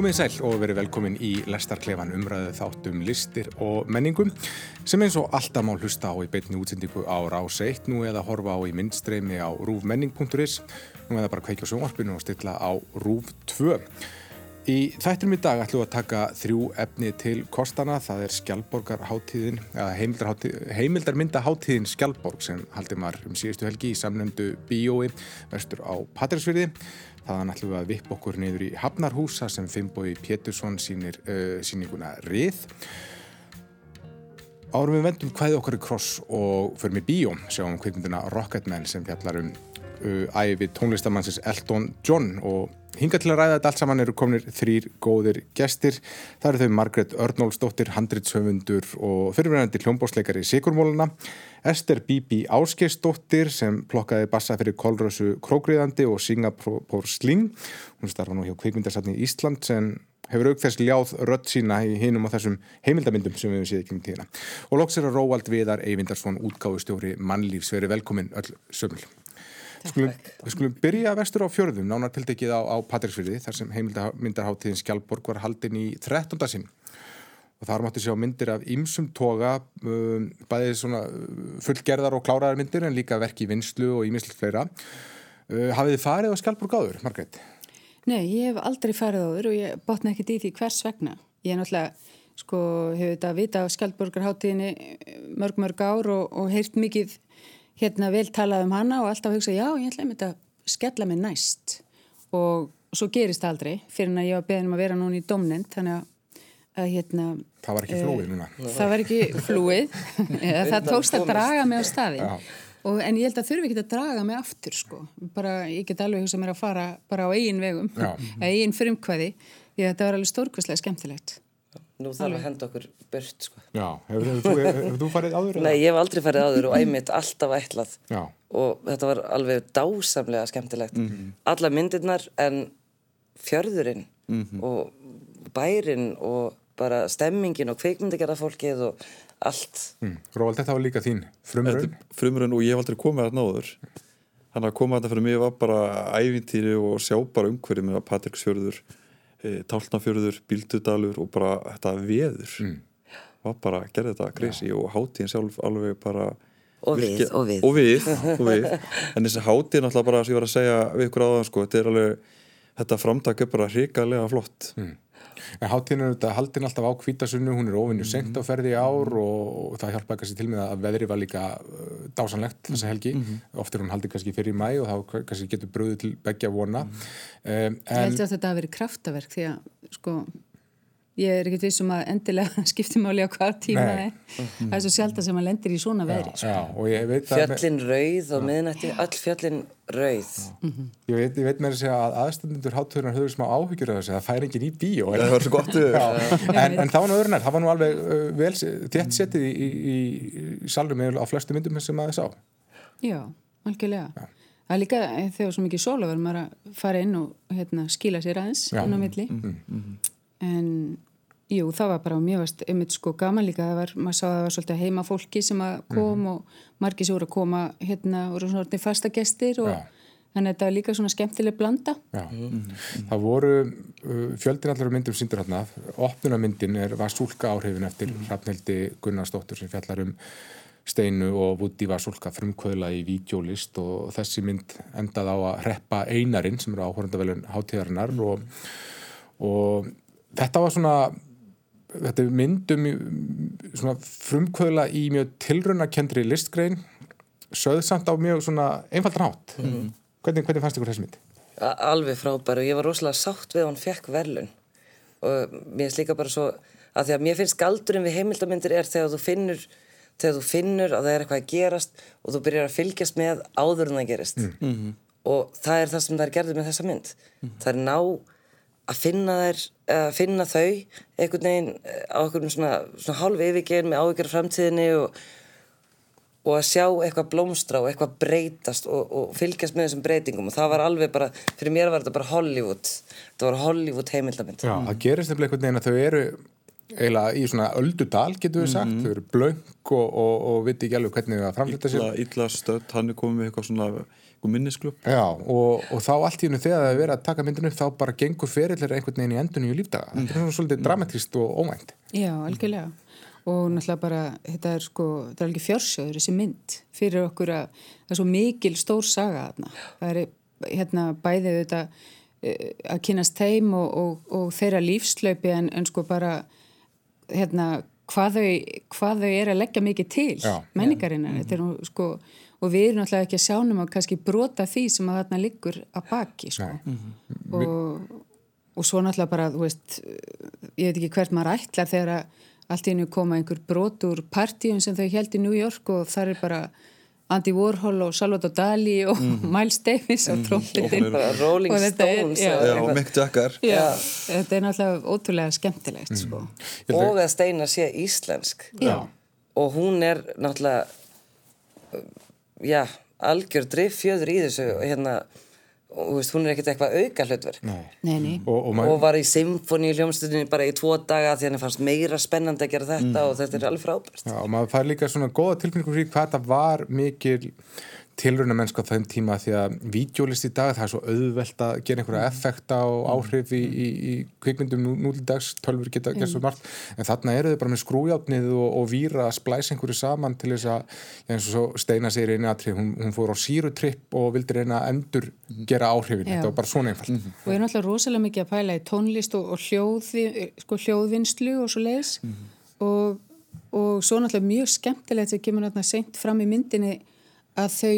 Komið sæl og verið velkomin í Lestarklefan umræðu þáttum listir og menningum sem eins og alltaf má hlusta á í beitni útsendingu á Rás 1 nú eða horfa á í myndstreimi á rúfmenning.is nú eða bara kveikja sjónvarpinu og stilla á Rúf 2. Í þættinum í dag ætlum við að taka þrjú efni til kostana, það er Skjálborgarháttíðin, heimildarmyndaháttíðin Skjálborg sem haldi maður um síðustu helgi í samnöndu bíói vestur á Patrísfyrði Þaðan ætlum við að vipp okkur niður í Hafnarhúsa sem Finnbói Pétursson sínir uh, síninguna Rið. Árum við vendum hvaðið okkar í kross og förum í bíó, sjáum kvikmyndina Rocketman sem fjallar um uh, æfi tónlistamannsins Elton John og hinga til að ræða þetta allt saman eru kominir þrýr góðir gestir. Það eru þau Margret Örnólfsdóttir, handritsöfundur og fyrirverðandi hljómbósleikari Sigurmóluna Ester Bibi Áskeisdóttir sem plokkaði bassa fyrir Kolrösu Krógriðandi og Singapore Sling. Hún starfa nú hjá Kvikmyndarsatni í Ísland sem hefur aukþess ljáð rött sína í hinum á þessum heimildamindum sem við hefum séð ekki um tíðina. Og loks er að Róald Viðar Eyvindarsson útgáðustjóri mannlífs verið velkomin öll sömul. Skulum, við skulum byrja vestur á fjörðum, nánar tildekið á, á Patrísfyrði þar sem heimildamindarháttíðin Skjálborg var haldin í 13. sinn og þar máttu sjá myndir af ýmsum toga um, bæðið svona uh, fullgerðar og kláraðar myndir en líka verk í vinslu og ímislega fleira. Uh, hafið þið farið á Skjálfborg áður, Margreit? Nei, ég hef aldrei farið áður og ég botna ekkert í því hvers vegna. Ég er náttúrulega, sko, hefur þetta að vita á Skjálfborgarháttíðinni mörg mörg ár og, og heyrt mikið hérna vel talað um hana og alltaf hugsa já, ég ætla að mynda að skella mig næst. Og svo gerist það aldrei fyrir en að ég var beðin um að vera núna í domnend þannig að að hérna það var ekki eh, flúið núna það var ekki flúið það tókst að draga mig á staði og, en ég held að þurfi ekki að draga mig aftur sko. bara ég get alveg hugsað mér að fara bara á eigin vegum eigin frumkvæði því að þetta var alveg stórkvæslega skemmtilegt Nú þarf að henda okkur bört sko. Já, hefur, hefur, hefur, hefur þú farið áður? Nei, ég hef aldrei farið áður og æmitt alltaf ætlað Já. og þetta var alveg dásamlega skemmtilegt mm -hmm. alla myndirnar en fjörðurinn mm -hmm. og bærin og bara stemmingin og kveikmyndagerðarfólkið og allt mm. Róald, þetta var líka þín frumrun Frumrun og ég hef aldrei komið að náður þannig að koma að þetta fyrir mig var bara ævintýri og sjá bara umhverju með Patricksfjörður, e, Tálnafjörður Bíldudalur og bara þetta veður mm. var bara að gera þetta grísi og hátíðin sjálf alveg bara og við, og við, og við, og við. en þessi hátíðin alltaf bara sem ég var að segja við ykkur aðan sko, þetta er alveg þetta framtak er bara hrikalega flott mm. En hátinn er þetta haldinn alltaf á kvítasunnu, hún er ofinju mm. senkt á ferði í ár og, og það hjálpaði kannski til með að veðri var líka uh, dásanlegt þessa helgi. Mm -hmm. Oft er hún haldið kannski fyrir mæ og þá kannski getur bröðið til begja vona. Mm. Um, Ég held að þetta hafi verið kraftaverk því að sko ég er ekkert vissum að endilega skiptimáli á hvað tíma það er. Það er svo sjálf það sem maður lendir í svona veðri sko. fjöllin rauð og miðnætti öll fjöllin rauð. Mm -hmm. ég veit, veit með þess að aðstöndur háturnar höfður smá áhyggjur af þessu það fær engin í bíó það var svo gott en, en það var nú öðru nær, það var nú alveg uh, vel þétt setið í, í, í, í salrum á flestu myndum sem aðeins á já, algjörlega. Já. það er líka eh, þegar svo mikið sóla verður maður að fara inn og hérna, skíla sér aðeins en Jú, það var bara mjög veist, einmitt sko gaman líka, það var, maður sá að það var svolítið heima fólki sem að kom mm -hmm. og margir sem voru að koma hérna, voru svona fasta gestir og ja. þannig að þetta var líka svona skemmtileg blanda. Já, mm -hmm. það voru uh, fjöldin allar myndum síndur hérna, opnunamyndin er, var súlka áhrifin eftir mm -hmm. Hrafnildi Gunnarsdóttur sem fjallar um Steinu og Woody var súlka frumkvöðla í vídjólist og þessi mynd endað á að reppa einarinn sem eru áhórundavelun hátíðarinnar og, og þetta var svona þetta er myndum frumkvöla í mjög tilrunakendri listgrein söðsamt á mjög einfaldan hátt. Mm hvernig, hvernig fannst ykkur þessi mynd? Alveg frábær og ég var rosalega sátt við að hann fekk verlun og mér finnst líka bara svo að því að mér finnst galdurinn við heimildamindir er þegar þú finnur þegar þú finnur að það er eitthvað að gerast og þú byrjar að fylgjast með áður en það gerist. Mm. -hmm. og það er það sem það er gerðið með þessa mynd. Mm það er ná að finna þær, að finna þau einhvern veginn eh, á einhvern svona, svona hálf yfirgein með ávíkjara framtíðinni og, og að sjá eitthvað blómstra og eitthvað breytast og, og fylgjast með þessum breytingum. Og það var alveg bara, fyrir mér var þetta bara Hollywood. Þetta var Hollywood heimildamind Já, það gerist nefnilega einhvern veginn að þau eru eiginlega í svona öldudal getur við sagt, mm -hmm. þau eru blöng og, og, og viti ekki alveg hvernig það framflita sér Ítla stödd, hann er komið með eitthvað svona og minnisklub Já, og, og þá allt í hennu þegar það er verið að taka myndinu þá bara gengur ferillir einhvern veginn í endunni í lífdaga. Þetta er svona svolítið dramatíst og óvænt. Já, algjörlega. Og náttúrulega bara, þetta er sko, þetta er alveg fjörsjóður, þessi mynd fyrir okkur að það er svo mikil stór saga þarna. Það er hérna bæðið þetta eh, að kynast þeim og, og, og þeirra lífslaupi en, en sko bara hérna hvað þau, hvað þau er að leggja mikið til menningarinnar. Þetta er nú sko, og við erum náttúrulega ekki að sjánum að kannski brota því sem að þarna liggur að baki sko. og, og svo náttúrulega bara, þú veist, ég veit ekki hvert maður ætlar þegar að allt í hennu koma einhver brot úr partíum sem þau held í New York og það er bara Andy Warhol og Salvador Dali og Miles Davis og trombitin Bara Rolling Og þetta er- Stones já. eða Já, eitthvað. Mick Jagger þetta er náttúrulega ótrúlega skemmtilegt sko. og að Steina sé íslensk Já. og hún er náttúrulega já, algjör driffjöður í þessu hérna, og þú veist, hún er ekkert eitthvað auka hlutverk Nei. Nei, nei, Og, og og var í symfóni í hljómsdunni bara í tvo daga því henni fannst meira spennandi að gera þetta og þetta er alveg frábært. Já, og maður fær líka svona góða tilfinningum fyrir hvað þetta var mikil tilruna mennska á þeim tíma því að vídeolist í dag, það er svo auðvelt að gera einhverja effekta og áhrif í, í, í kvikmyndum nú, nú til dags, tölfur geta gert svo margt, en þarna eru þau bara með skrújátnið og, og víra að splæsa einhverju saman til þess að, eins og svo Steina segir einu atrið, hún, hún fór á sírutripp og vildi reyna að endur gera áhrifin, Já. þetta var bara svona einfalt. Og ég er náttúrulega rosalega mikið að pæla í tónlist og, og hljóði, sko, hljóðvinnslu og svo leiðis og, og svo náttúrulega mjög skemmtilegt sem kemur náttúrulega seint fram í myndinni að þau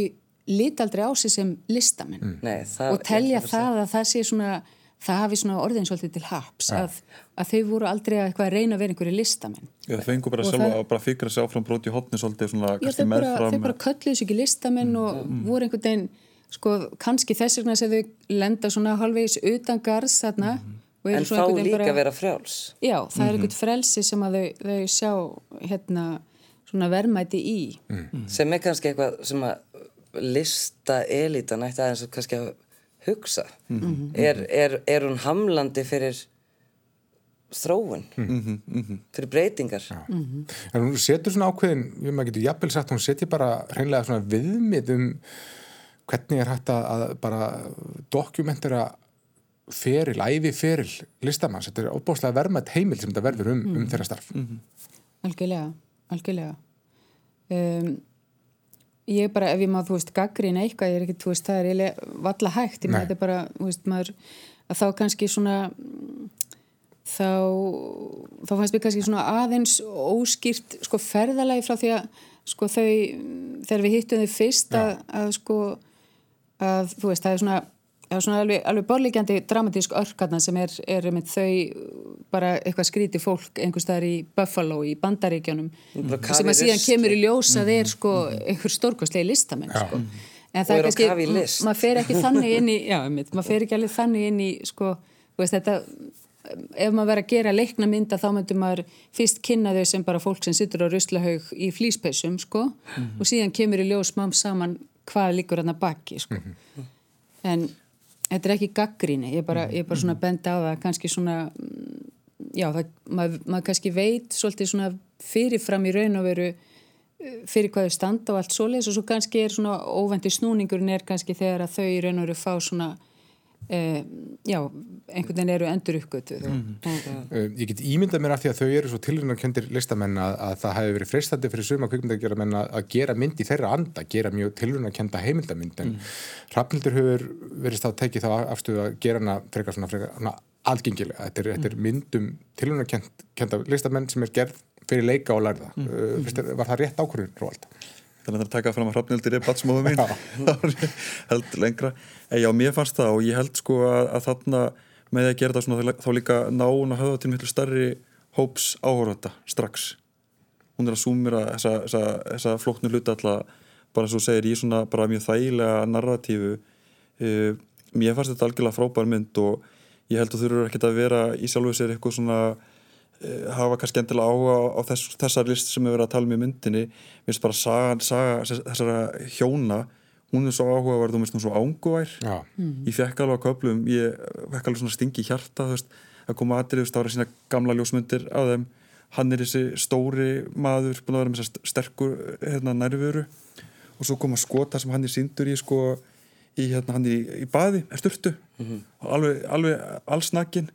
lita aldrei á sig sem listamenn Nei, það, og telja það að það sé svona það hafi svona orðin svolítið til haps að, að þau voru aldrei að eitthvað að reyna að vera einhverju listamenn. Já, það fengur bara Og sjálfa það- að bara fikra sig áfram broti hotni svolítið svona Já, þau bara, þau bara kölluðu sig ekki listamenn og voru einhvern veginn sko, kannski þess vegna sem þau lenda svona halvvegis utan garðs þarna og eru En veginn líka bara- vera frjáls. Já, það er einhvern frelsi sem að þau, þau sjá hérna svona verðmæti í. Sem er kannski eitthvað sem að lista elitan ætti aðeins að kannski að hugsa. Er, er, er hún hamlandi fyrir þróun? Fyrir breytingar? En hún setur svona ákveðin, ég maður getur jafnvel sagt, hún setur bara hreinlega svona viðmið um hvernig er hægt að, að bara dokumentera feril, æfi feril listamanns, þetta er óbúslega verðmætt heimil sem þetta verður um, um þeirra starf. algjörlega, algjörlega. Um, ég bara ef ég maður, þú veist, gaggrín eitthvað ég er ekki, þú veist, það er valla hægt. Ég maður þetta er bara, þú veist, maður að þá kannski svona þá þá fannst mér kannski svona aðeins óskýrt sko ferðalagi frá því að sko þau, þegar við hittum þau fyrst að, að sko að þú veist, það er svona það er svona alveg, alveg borlíkjandi dramatísk örkarna sem er, er með þau bara eitthvað skríti fólk einhvers staðar í Buffalo í Bandaríkjunum Bara kafa sem að síðan kemur í ljós að þeir sko einhver stórkostlegi listamenn sko. en Og eru að kafa í m- list. maður fer ekki þannig inn í já, einmitt, maður fer ekki alveg þannig inn í sko, þú veist þetta ef maður verið að gera leikna mynda þá myndur maður fyrst kynna þau sem bara fólk sem sittur á ruslahaug í flýspessum sko, og síðan kemur í ljós mám saman hvað líkur hann að baki sko. en þetta er ekki gaggríni ég er bara, ég er bara svona að benda á það kannski svona mm, já, það, maður, maður kannski veit svolítið svona fyrirfram í raun og veru eh, fyrir hvað þau standa og allt svoleiðis og svo kannski er svona óvendi snúningurinn er kannski þegar að þau í raun og veru fá svona eh, já, einhvern veginn eru endur uppgötuð og, og, Uh, ég get ímyndað mér af því að þau eru svo tilrunarkjöndir listamenn að, að það hefði verið freistandi fyrir suma kvikmyndagjara menn að, að gera mynd í þeirra anda, gera mjög tilrunarkjönda heimildamynd en mm. Hrafnildur hefur verið stáð tekið þá afstöðu að gera hana frekar svona, frekar, svona algengilega. Þetta er, þetta er myndum tilrunarkjönda listamenn sem er gerð fyrir leika og lærða. Mm. Uh, þér- var það rétt ákvörðun, Róald? Þannig að taka fram að hrafnildir er batsmóðu mín er ég held lengra. En já, mér fannst það og ég held sko að, að þarna með að gera það svona þá líka ná hún að höfða til miklu starri hóps áhóranda strax. Hún er að súmira þessa, þessa, þessa flóknu hluta alltaf bara þú segir í svona bara mjög þægilega narratífu. Uh, mér fannst þetta algjörlega frábær mynd og ég held að þurfur ekkert að vera í sjálfu sér eitthvað svona hafa kannski endilega áhuga á þess, þessar list sem við verðum að tala um í myndinni. Mér finnst bara saga, saga þess- þessara hjóna hún er svo áhugaverð og mér finnst hún svo ánguvær Já. ég fekk alveg á köflum ég fekk alveg svona stingi hjarta veist, að koma aðrið, þú veist, ára sína gamla ljósmyndir á þeim, hann er þessi stóri maður, búin að vera með þessa sterkur hérna, nærveru og svo koma skota sem hann er síndur í sko, í, hérna, hann í, í baði, sturtu. Og alveg, alveg allsnakin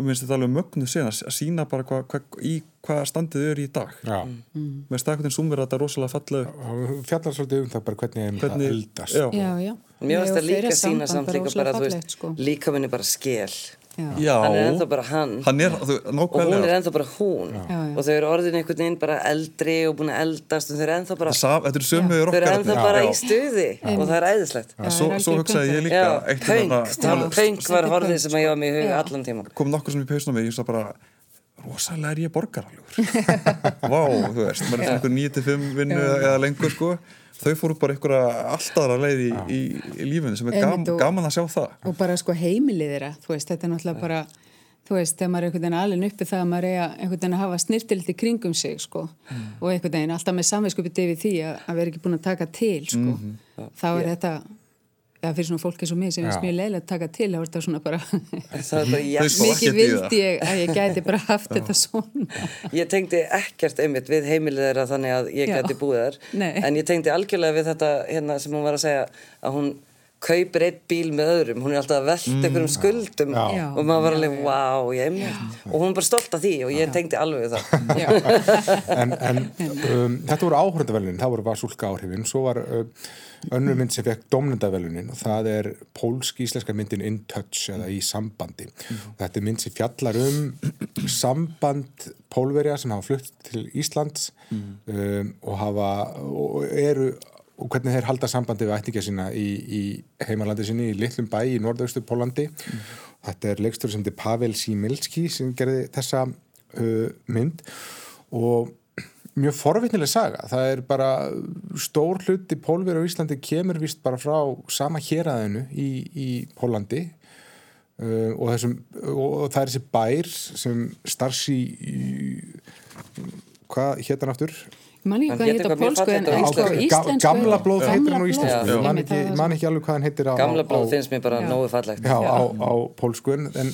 og mér finnst þetta alveg mögnu sen að sína bara hva, hva, í hvaða standið þau eru í dag Já, mér finnst það einhvern veginn sumver að þetta er rosalega og fjallar svolítið um það bara hvernig það eldast já, Já, já. Mér finnst það líka sína samt líka bara, þú fallegt, veist, sko. líka minni bara skél. Já. Hann er ennþá bara hann. hann er, þú, Og hún er ennþá bara hún. Já. Og þau eru orðin einhvern veginn bara eldri og búin að eldast og þau eru ennþá bara, þetta er þau eru ennþá bara í stuði. Og það er æðislegt. Já, svo, svo hugsaði ég líka pönk, hérna- pönk var horfið sem að ég var með í huga allan tíma. kom nokkur sem í pausnum mig, ég sagði bara rosalega er ég borgaralegur. Vá, þú veist, maður er einhver 9-5 vinnu eða lengur sko þau fóru bara einhverja alltaf aðra leið í, í, í lífinu sem er gam, og- gaman að sjá það. og bara sko heimilið þeirra þú veist, þetta er náttúrulega bara þú veist, þegar maður er einhvern veginn alveg uppi það að maður er að einhvern veginn að hafa snirtilt í kringum sig sko, og einhvern veginn alltaf með samvinskupið yfir því að, að vera ekki búin að taka til sko, þá er þetta já, fyrir svona fólk eins og mig sem finnst Já. mjög leiðilegt að taka til, þá er þetta svona bara er bara, mikið vildi ég að ég gæti bara haft þetta svona Ég tengdi ekkert einmitt við heimilið þeirra þannig að ég Já. gæti búið þar Nei. en ég tengdi algjörlega við þetta hérna sem hún var að segja að hún kaupir eitt bíl með öðrum, hún er alltaf að velta einhverjum skuldum Já. Já. og maður var Já, alveg, já. wow, ég einmitt og hún er bara stolt af því og ég tengdi alveg við það já, en, en um, þetta voru áhörndavelunin, það voru Vasulka áhrifin svo var um, önnur mynd sem fekk domnendavelunin og það er pólsk-íslenska myndin In Touch eða í sambandi. Og þetta er mynd sem fjallar um samband pólverja sem hafa flutt til Íslands um, og hafa og eru og hvernig þeir halda sambandi við ættingja sína í, í heimalandi sinni í litlum bæ í norðaustu Pólandi þetta er leikstur sem er Pavel Similski sem gerði þessa uh, mynd. Og mjög forvitnileg saga það er bara stór hluti pólveri á Íslandi kemur vist bara frá sama héræðinu í, í Pólandi uh, og, þessum, og, og það er þessi bær sem starsi hvað hétt hann aftur? Ég man ekki Hann hvað mjög pólsku en en íslensku. Gamla blóð heitir hann á íslensku Já. ég man Einmitt, ekki, alveg hvað hann heitir á, Gamla blóð finnst mér bara nógu fallegt. Já, á, á pólsku en en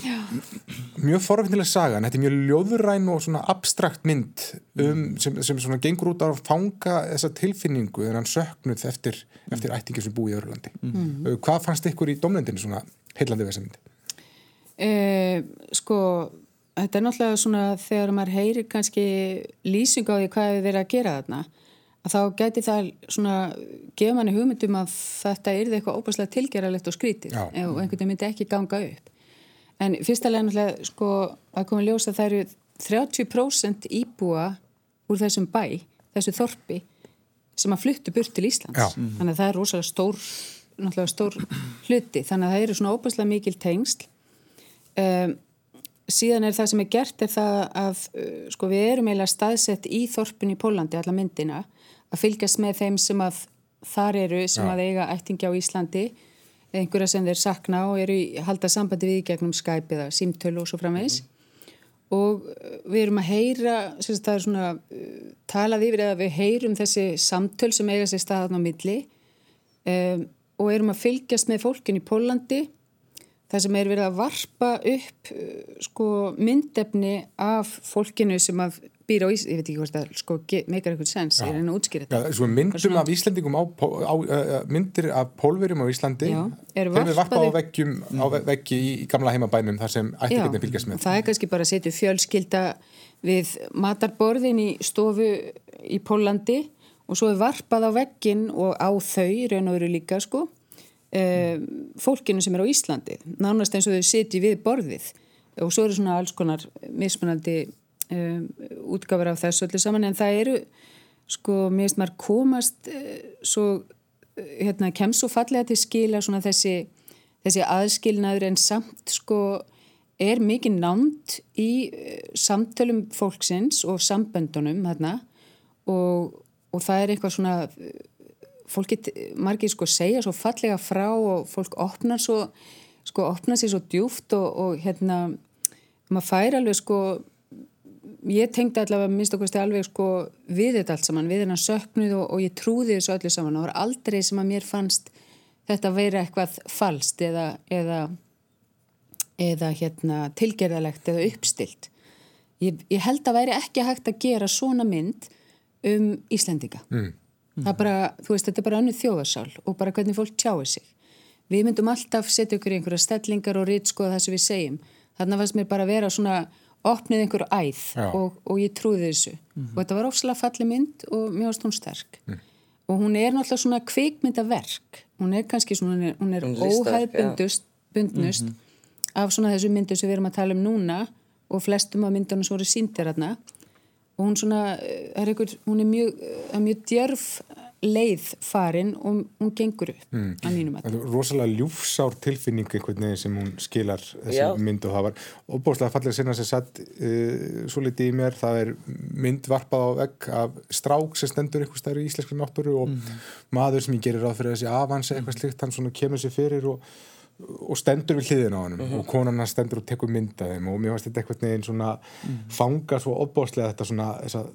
mjög forvitnileg saga en þetta er mjög ljóðuræn og svona abstrakt mynd um, sem, sem svona gengur út á að fanga þessa tilfinningu þennan söknuð eftir, eftir ættingi sem búi í Örlandi mm. hvað fannst ykkur í domlendinu svona heillandi við þessa mynd? Eh, sko, þetta er náttúrulega svona þegar maður heyrir kannski lýsing á því hvað við verið að gera þarna að þá gæti það svona gefa manni hugmyndum að þetta er eitthvað óbærslega tilgeralegt og skrítið Já. og einhvern veginn myndi ekki ganga upp en fyrstalega náttúrulega sko að koma ljósa að það eru 30% íbúa úr þessum bæ, þessu þorpi sem að fluttu burt til Íslands Já. þannig að það er rosalega stór náttúrulega stór hluti þannig að það eru svona óbærslega mikil tengsl um, síðan er það sem er gert er það að uh, sko við erum eiginlega staðsett í þorpin í Pólandi alla myndina að fylgjast með þeim sem að þar eru sem Já. að eiga ættingi á Íslandi einhverja sem þeir sakna og eru í halda sambandi við í gegnum Skype eða símtölu og svo framvegis og uh, við erum að heyra sem það er svona uh, talað yfir eða við heyrum þessi samtöl sem eiga sér staðan á milli um, og erum að fylgjast með fólkin í Pólandi það sem er verið að varpa upp uh, sko myndefni af fólkinu sem að býra á Íslandi, ég veit ekki hvort það sko, meikar eitthvað sens, ég er enn að útskýra þetta? Svo myndum af Íslendingum á, á uh, myndir af pólverjum á Íslandi Já, eru þeim er varpað á veggjum á ve- veggi í, í gamla heimabænum þar sem ættingirni fylgjast með. það er kannski bara að setja fjölskylda við matarborðin í stofu í Pólandi og svo er varpað á veggin og á þau, raun og veru líka sko, um, fólkinu sem er á Íslandi, nánast eins og þau setji við borðið. Og svo eru svona alls konar mismunandi um, útgáfur af þessu öllu saman en það eru sko, mér finnst maður komast uh, svo, uh, hérna, kemst svo fallega til skila svona þessi þessi aðskilnaður en samt sko er mikið námt í uh, samtölum fólksins og samböndunum þarna. Og, og það er eitthvað svona fólki, margir sko segja svo fallega frá og fólk opnar svo sko opnar sér svo djúft og, og hérna maður fær alveg sko ég tengdi allavega minnst okkur stið alveg sko við þetta allt saman, við hennar söknuð og, og ég trúði þessu öllu saman og það var aldrei sem að mér fannst þetta að vera eitthvað falskt eða, eða, eða hérna, tilgerðalegt eða uppstilt. Ég, ég held að væri ekki hægt að gera svona mynd um Íslendinga. Mm. Það er bara, þú veist, þetta er bara önnu þjóðarsál og bara hvernig fólk tjáir sig. við myndum alltaf setja ykkur í einhverja stellingar og rítskoða það sem við segjum. Þannig fannst mér bara að vera svona opnið einhver æð og, og ég trúði þessu. Og þetta var ofslega falli mynd og mér varst hún sterk. Og hún er náttúrulega svona kvikmyndaverk. Hún er kannski svona, hún er, hún er Hún er listaverk, óhæðbundust bundnust af svona þessu myndu sem við erum að tala um núna og flestum af myndunum sem voru síndir hérna og hún svona eh, er einhver, hún er mjög, er mjög djörf leið farin og hún gengur upp mm. að mínum að Það er rosalega ljúfsár tilfinning einhvern veginn sem hún skilar þessi Já. mynd og það var óbúslega fallega sinna sem satt uh, svo litið í mér, það er mynd varpað á vegg af strák sem stendur einhvers stær í íslenskri náttúru og maður sem ég gerir ráð fyrir þessi avans eitthvað slíkt, hann svona kemur sér fyrir og, og stendur við hliðina á hann og konan hann stendur og tekur mynd af þeim og mér varst þetta einhvern veginn svona fanga svo óbúslega þetta svona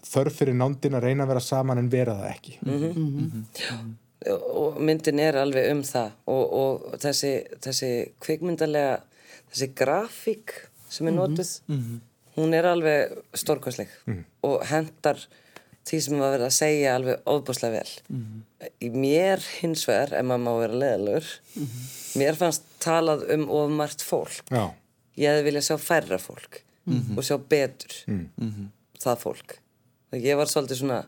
þörf fyrir nándin að reyna að vera saman en vera það ekki. Og myndin er alveg um það og, og þessi, þessi kvikmyndalega þessi grafík sem er notuð hún er alveg stórkostleg og hendar því sem var verið að segja alveg ofbúslega vel. Í mér hins vegar ef maður má vera leðalur mér fannst talað um ofmart fólk. Já, ég hefði viljað sjá færra fólk og sjá betur það fólk. Og ég var svolítið svona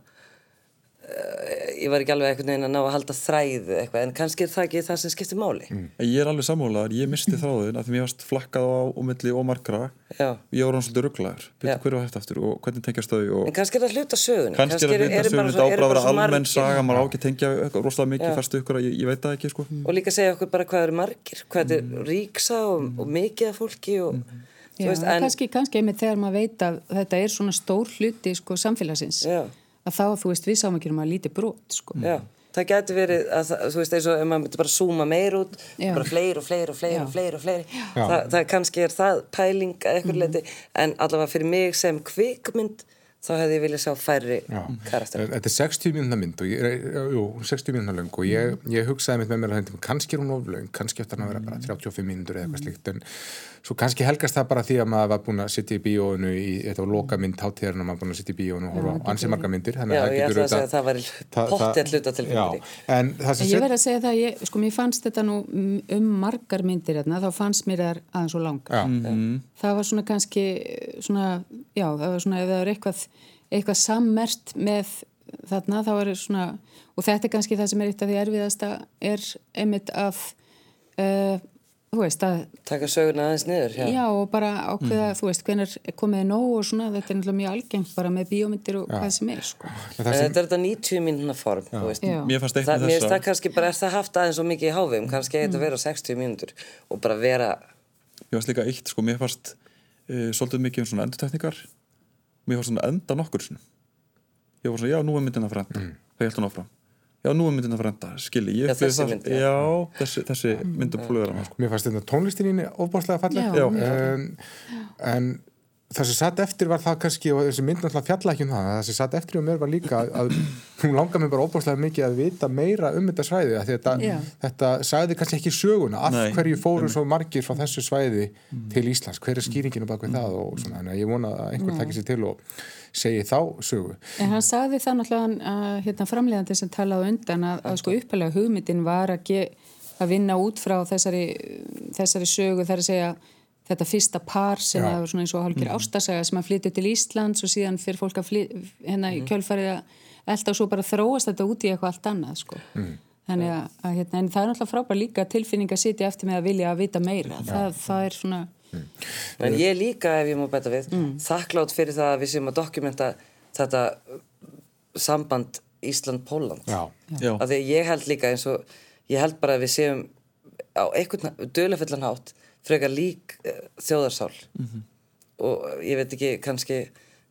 ég var ekki alveg einhvern veginn að ná að halda þræðu eitthvað en kannski er það ekki það sem skiptir máli. Ég er alveg sammálaður, ég misti þráðin af því mér varst flakkað á og milli og margra. Já. ég var svolítið rugglaður hverju var þetta aftur og hvernig tengjast þau og en kannski er það hluta sögun kannski er að hluta sögum þetta ábráð að vera almenn saga maður á ekki að tengja eitthvað rosalega mikið færstu ykkur að ég, ég veit það ekki sko. og líka segja okkur bara hvað eru margir hvað þetta er ríksa og, og mikið af fólki og þú Já, veist, en... en kannski, kannski einmitt þegar maður veit að þetta er svona stór hluti sko, samfélagsins. Já. Að þá, þú veist, við sáum ekki um að lítið brot sko. Já, það getur verið að þú veist eins og ef maður myndi bara zooma meir út Já. bara fleiri og fleiri og fleiri Já. og fleiri og fleiri það, það kannski er það pæling að eitthvað Mhm. leiti en allavega fyrir mig sem kvikmynd þá hefði ég viljað sjá færri karakter Þetta er 60 mínúna mynd og ég, jú, 60 mínúna löng og ég, ég hugsaði mitt með mér að þetta kannski er hún of löng, kannski eftir hann að vera bara 35 mínútur eða eitthvað slíkt en svo kannski helgast það bara því að maður var búin að sitja í bíóinu í, þetta var loka mynd hátíðarinn og maður var búin að sitja í bíóinu og horfa á ansi marga myndir þannig Já, að það ég getur ætla að segja að það væri pottþétt hluta til fyrir. en það sem En ég verð að segja það, ég, sko, mér fannst þetta nú um, margar myndir hérna, þá fannst mér það aðeins og langar. Já, Það var svona kannski, svona, já, það var svona, ef það er eitthvað, eitthvað sammert með þarna, þá er svona, og þetta er kannski það sem er eitt af því erfiðasta, er einmitt að, uh, þú veist, að taka söguna aðeins niður Já. já. og bara ákveða, þú veist, hvenær komið nóg og svona, þetta er náttúrulega mjög algengt bara með bíómyndir og hvað sem er, sko. það sem, þetta er þetta 90 mínúna form. Já. mér það, finnst þessa það kannski bara er það haft aðeins svo mikið í hávegum kannski mm. þetta vera 60 mínútur og bara vera mér fannst líka eitt, sko, mér fannst uh, svolítið mikið um svona endurtekningar mér fannst svona enda nokkur sinni ég var svona, já, nú er myndin að frenda það held hún áfram, já, nú er myndin að frenda skilji, ég Já, þessi það- mynd, já. já, þessi, þessi mynd að pólvera maður, sko. mér fannst þetta tónlistin í ofbáslega en, en það sem satt eftir var það kannski og þessi mynd náttúrulega fjalla ekki um það það sem satt eftir um mér var líka að, hún langar mér bara ofbáslega mikið að vita meira um þetta svæði að þetta, Já. þetta sagði kannski ekki söguna af Nei, hverju fóru svo margir frá þessu svæði til Íslands, hver er skýringinu bak við það og svona, en ég vona að einhver takir sér til og segi þá sögu. En hann sagði það náttúrulega hann, að, hérna, framleiðandi sem talaði undan að, að sko uppalega hugmyndin var að, ge, að vinna út frá þessari, þessari sögu þar að segja þetta fyrsta par sem Já. er svona eins og hálfgjör mm. ástasaga sem að flytja til Íslands og síðan fyrir fólk að flytja hérna í kjölfarið að elda og svo bara þróast þetta út í eitthvað allt annað sko. Mm. Þannig að, að hérna, en það er náttúrulega frábær líka tilfinning að sitja eftir með að vilja að vita meira. Það, það er svona, en ég líka ef ég má bæta við þakklátt fyrir það að við séum að dokumenta þetta samband Ísland-Póland Já, já, af því að ég held líka eins og ég held bara að við séum á einhvern dölafullan hátt frekar lík uh, þjóðarsál. Og ég veit ekki kannski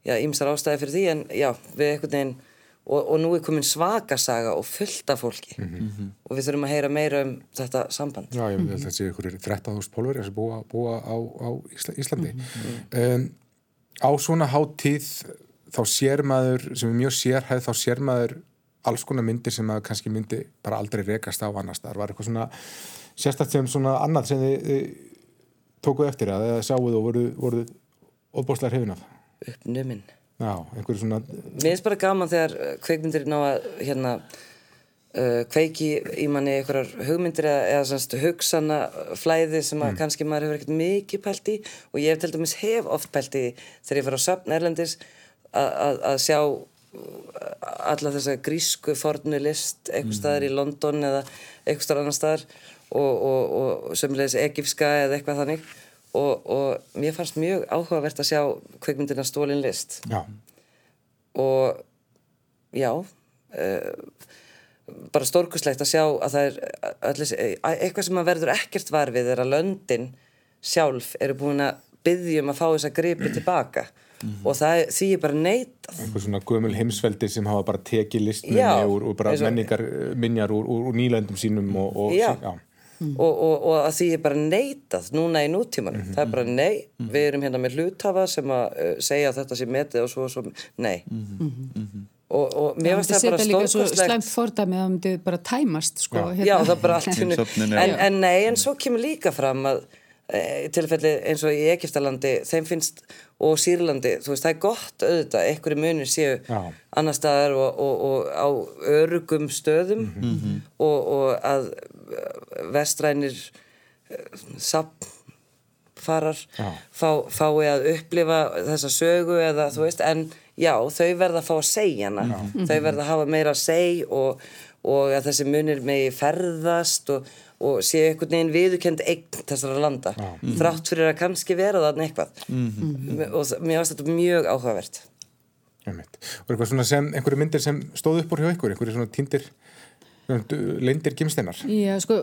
já, ýmsar ástæði fyrir því en já, við einhvern veginn og, og nú er komin svaka saga og fullt af fólki. Og við þurfum að heyra meira um þetta samband. Já, ég held að þetta sé ykkur 13.000 pólverið sem búa, búa á, á Ísla, Íslandi. Um, á svona hátíð þá sér maður, sem er mjög sérhæð, þá sér maður alls konar myndir sem maður kannski myndi bara aldrei rekast á annars. Það var eitthvað svona sérstætt sem svona annað sem þið, þið tókuð eftir að eða sáuð og voruð, voruð óbúslega hrifin af. uppnuminn. Svona, Mér finnst bara gaman þegar uh, kveikmyndir ná að hérna uh, kveiki í manni einhverjar hugmyndir eða, eða semst hugsana flæði sem að kannski maður hefur ekkert mikið pælt í. Og ég hef til dæmis hef oft pælt í þegar ég fer á söfn Erlendis að, að, að sjá alla þessa grísku fornu list eitthvað staðar í London eða eitthvað staðar annar staðar og, og, og sömulegis egifska eða eitthvað þannig. Og, og mér fannst mjög áhugavert að sjá kveikmyndina Stólin list. Já, og já uh, bara stórkuslegt að sjá að það er allir, eitthvað sem maður verður ekkert var við er að löndin sjálf eru búin að byggja um að fá þessa gripi tilbaka og það því er bara neitað. Einhver svona gömul heimsveldi sem hafa bara tekið Já, úr, úr bara menningar minjar úr, úr, úr nýlöndum sínum og, og Já. já. Og, og, og að því er bara neitað núna í nútímanum, það er bara nei. Við erum hérna með hlutafa sem að uh, segja að þetta sé metið og svo og svo nei. Og, og mér finnst það bara stórkostlegt. slæmt fordæmi að það myndi bara tæmast sko, Já. Já, það er bara allt en, en nei, en svo kemur líka fram að e, tilfelli eins og í Egiptalandi þeim finnst, og Sýrlandi þú veist, það er gott auðvitað, einhverju munir séu Já. annar staðar og, og, og á örugum stöðum. Og, og að vestrænir sapfarar Já. fá, fái að upplifa þessa sögu eða þú veist, en já, þau verða að fá að segja hana. Þau verða að hafa meira að segja og, og að þessi munir megi ferðast og, og sé einhvern veginn viðukend eign þessara landa þrátt fyrir að kannski vera þarna eitthvað. Og það- mér finnst þetta mjög áhugavert. Og eitthvað svona sem, einhverju myndir sem stóð upp úr hjá ykkur, einhverju svona týndir, leindir gimsteinar. Já, sko,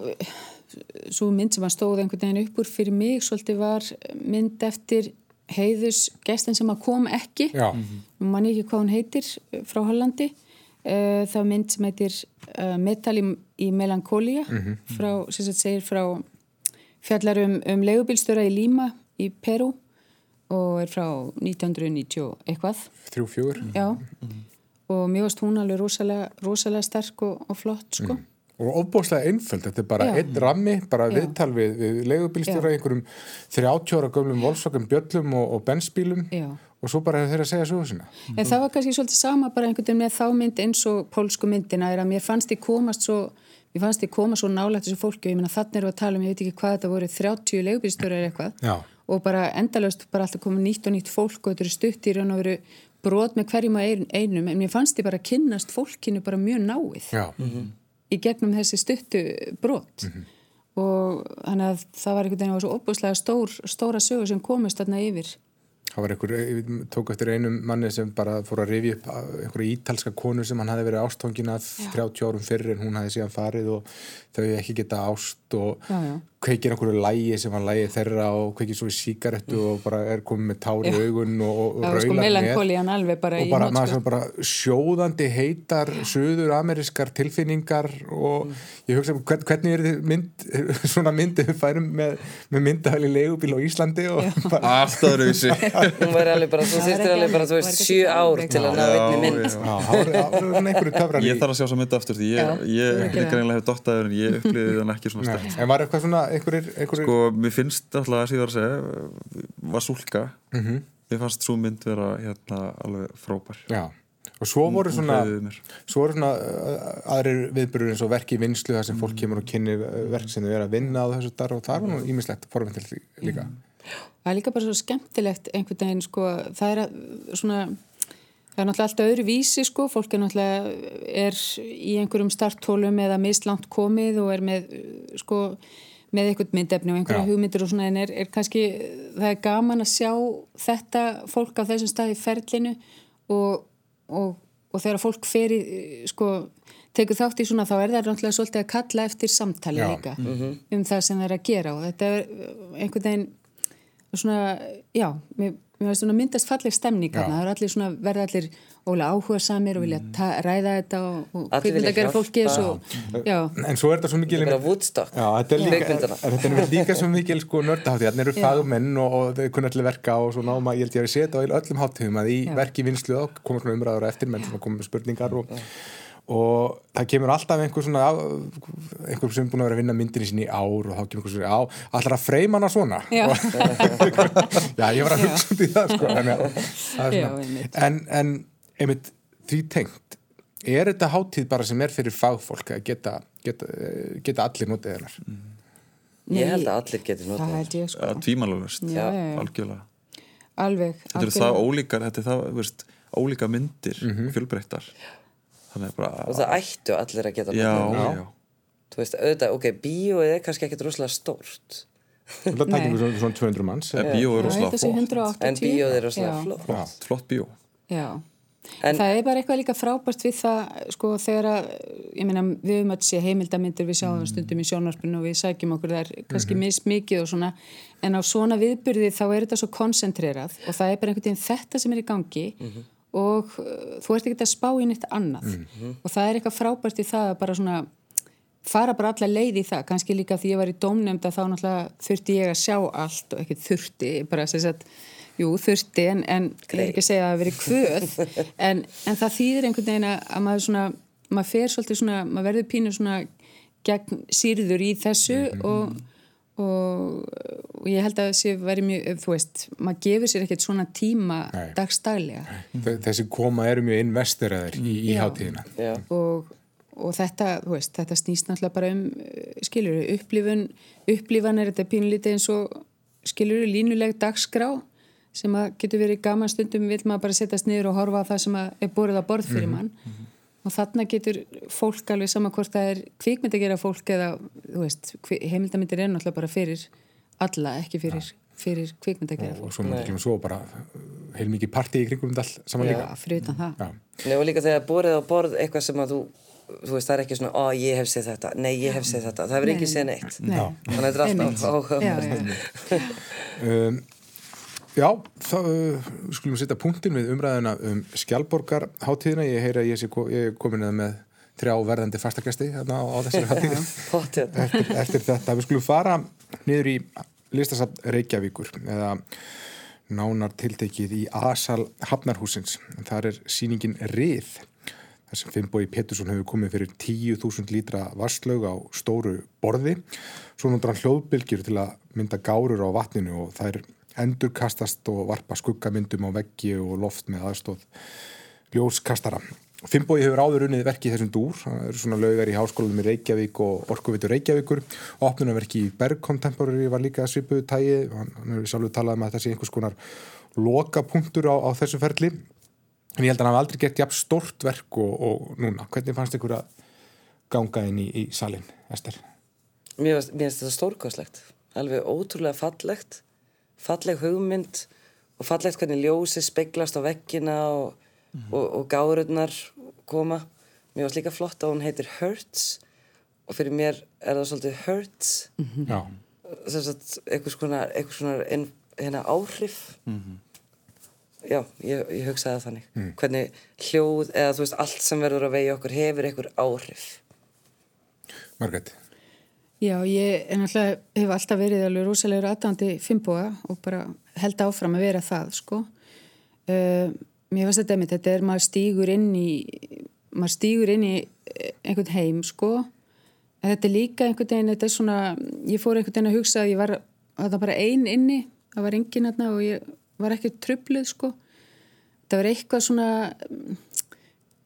svo mynd sem að stóð einhvern veginn upp úr fyrir mig svolítið var mynd eftir heiðus gestin sem að kom ekki. Já. nú man ég ekki hvað hún heitir eh, frá Hollandi. Eh, það mynd sem heitir uh, Metal í, í Melancholia. Frá, sem sagt segir frá fjallar um, um leigubílstöra í Lima í Peru og er frá 1990 og eitthvað. Þrjú, fjögur. já og mér varst hún alveg rosalega, rosalega sterk og, og flott sko Og ofbóðslega einföld, þetta er bara Já. einn rammi, bara Já. viðtal við, við leigubílstjóra, einhverjum 30 ára gömlum volsvakum bjöllum og, og bensbílum Já. og svo bara hefur þeir að segja sögu sinna. En það var kannski svolítið sama bara einhvern veginn með þá mynd eins og pólsku myndina er að mér fannst ég komast svo mér fannst ég koma svo nálægt þessu fólki og ég meina þannig við að tala um, ég veit ekki hvað þetta voru 30 leigubílstöru eða eitthvað Já. og bara endalaust bara alltaf komið nýtt og nýtt fólk og þetta eru stutt í raun og veru brot með hverjum að einum en mér fannst ég bara að kynnast fólkinu bara mjög náið Já. í gegnum þessi stuttu brot. Og þannig að það var einhvern veginn var svo opbúslega stór, stóra sögur sem komist þarna yfir. Það var einhver, ég tók eftir einum manni sem bara fór að rifja upp einhverja ítalska konu sem hann hafi verið ástfangin af 30 árum fyrir en hún hafi síðan farið og þau ekki geta ást og Já, já. Kveikir einhverju lægi sem var lægi þeirra og kveikir svo í sígarettu og bara er komið með tár í augun og, og var sko raular alveg bara og í bara, maður sem bara sjóðandi heitar söður amerískar tilfinningar og ég hugsa hvern, hvernig er þið mynd, svona myndið við færum með, með myndahæli leigubíl á Íslandi og bara, allt öðruvísi hún væri alveg bara, þú er ekki alveg bara, þú var veist, sjö ár til að ná einni mynd. já. Var, var í ég þarf að sjá svo mynda aftur því ég, gera greinlega hef dottaður en ég upplýði þann ekki svona stert En var eitthvað svona einhverjir, einhverjir sko, mér finnst alltaf að var að segja var súlka Mhm. mér fannst svo mynd vera hérna alveg frábær. Já, og svo voru svona svo voru svona uh, aðrir viðbyrður eins og verk í vinslu þar sem fólk kemur og kynni verk sem þau er að vinna á þessu dar og það var nú ímislegt til því líka. Það er líka bara svo skemmtilegt einhvern veginn sko, það er að svona, það er náttúrulega alltaf öðru vísi sko, fólk er náttúrulega er í einhverjum starthólum eða mislangt komið og er með sko, með einhvern myndefni og einhverja Já. hugmyndir og svona en er, er kannski, það er gaman að sjá þetta fólk á þessum stað í ferlinu og, og, og þegar fólk fer í sko, tekur þátt í svona þá er það náttúrulega svolítið að kalla eftir samtali Já. líka um það sem það er að gera og þetta er einhvern veginn svona, já, mér, mér veist svona myndast falleg stemning það er allir svona, verða allir ólega áhuga samir og vilja ta, ræða þetta og, og Allir vilja kvikmynda gera hjálpa. fólki svo, já, En svo er þetta svo mikil bara Woodstock. Já, þetta er líka, er líka svo mikil sko nördahátti, þannig eru fagmenn og, og þau kunna allir verka og svo náma, ég held ég að sé þetta á öllum háttíðum að í verki vinslu þá koma svona umræður eftir menn sem koma með spurningar og, og það kemur alltaf einhver svona einhver sem er búin að vera að vinna myndinni sín í ár og þá kemur einhver svona, á, allar að freyma hana svona? Já. Og- já, ég var að hugsa út í það sko, en, er svona, en, en einmitt því tengt er þetta hátíð bara sem er fyrir fagfólk að geta, geta, geta allir notið hennar Nei, Ég held að allir geti notað Það það. held ég sko, Já, já, já. algjörlega alveg þetta eru það ólíkar, þetta er það, þú veist ólíka myndir, mm -hmm. fjölbreyttar Og það ættu allir að geta já, notað það. já, Þú veist, auðvitað, ok, bíóið er kannski ekkert rosalega stórt. Það Nei. tækjum við svona, svona 200 manns en bíó er Já, rosalega flott 180 En bíóið er rosalega Já. flott, flott bíó Já, En- það er bara eitthvað líka frábært við það, sko, þegar að, ég meina, við höfum að sé heimildamindir, við sjáum stundum í sjónvarpinu og við sækjum okkur þar kannski Mhm. mismikið og svona, en á svona viðbyrði þá er þetta svo koncentrerað og það er bara einhvern veginn þetta sem er í gangi Mhm. og uh, þú ert ekki að spá í neitt annað Mhm. og það er eitthvað frábært í það að bara svona fara bara alla leið í það, kannski líka því ég var í dómnefnd að þá náttúrulega þurfti ég að sjá allt og ekki þurfti, bara sem sagt jú, þurfti, en, en ég er ekki að segja að það verið kvöð, en, en það þýðir einhvern veginn að að maður svona maður fer svolítið svona, maður verður pínu svona gegn sýrður í þessu og, og, og ég held að þessi væri mjög, þú veist maður gefur sér ekkert svona tíma Nei. dagstaglega Þe- þessi koma eru mjög investiraðir í, í hátíðina. Já. og, og þetta, þú veist, þetta snýst náttúrulega bara um, skilur, upplifun upplifan er þetta pínlítið eins og skilur, línuleg dagskrá sem að getur verið gaman stundum vil maður bara setjast niður og horfa á það sem að er borðið á borð fyrir mann. og þarna getur fólk alveg sama hvort það er kvikmynd að gera fólk eða, þú veist, heimildamindir er náttúrulega bara fyrir alla, ekki fyrir, fyrir kvikmynd að gera og fólk. svo myndi ekki með svo bara heilmikið partí í kringum allt saman Já, líka. fyrir utan það. Já. Nei, og líka þegar borðið á borð eitthvað sem að þú, þú veist, það er ekki svona, ó, ég hef séð þetta, nei, ég hef séð þetta, það hefur ekki séð neitt. Nei. Þannig að þetta er alltaf áhuga. Já, þá uh, skulum setja punktin við umræðina um Skjálborgar hátíðina, ég heyra að ég, er komin að með þrjá verðandi fastakesti hérna á, á þessari Pottið. eftir, eftir þetta. Við skulum fara niður í listasafn Reykjavíkur eða nánar tiltekið í Asal Hafnarhúsins. Þar er sýningin Rið þar sem Finnbói Pétursson hefur komið fyrir 10.000 lítra vasslaug á stóru borði. Svo notur hann hljóðbylgjur til að mynda gárur á vatninu og þær endurkastast og varpa skuggamyndum á veggi og loft með aðstóð ljóskastara. Finnbói hefur áður unnið verki í þessum dúr, það eru svona laugar í háskólanum í Reykjavík og Orkuvitur Reykjavíkur opnunarverki í Berg Contemporary var líka svipuðu tægi, hann, hefur sjálfur talað um að þessi einhvers konar lokapunktur á, á þessu ferli en ég held að hann hafa aldrei gert jafn stort verk og, og núna, hvernig fannst ykkur að ganga inn í, í salin, Ester? Mér finnst þetta stórkoslegt. Alveg ótrúlega fallegt. Falleg hugmynd og fallegt hvernig ljósi speglast á veggina og, og, og gárurnar koma. Mér finnst líka flott að hún heitir Hurts og fyrir mér er það svolítið Hurts. Já, Þess að einhvers konar, einhvers konar inn, hérna áhrif. Já, ég, ég hugsaði það þannig. Hvernig hljóð eða þú veist allt sem verður að vegi okkur hefur einhver áhrif. Margrét Já, ég hef alltaf verið alveg rúsalegur aðdándi fimmboga og bara held áfram að vera það, sko. Uh, mér finnst þetta einmitt, þetta er maður stígur inn í, maður stígur inn í einhvern heim, sko. En þetta er líka einhvern veginn, þetta er svona, ég fór einhvern veginn að hugsa að ég var, að það bara ein inni, það var enginn hérna og ég var ekki trubluð, sko. Það var eitthvað svona,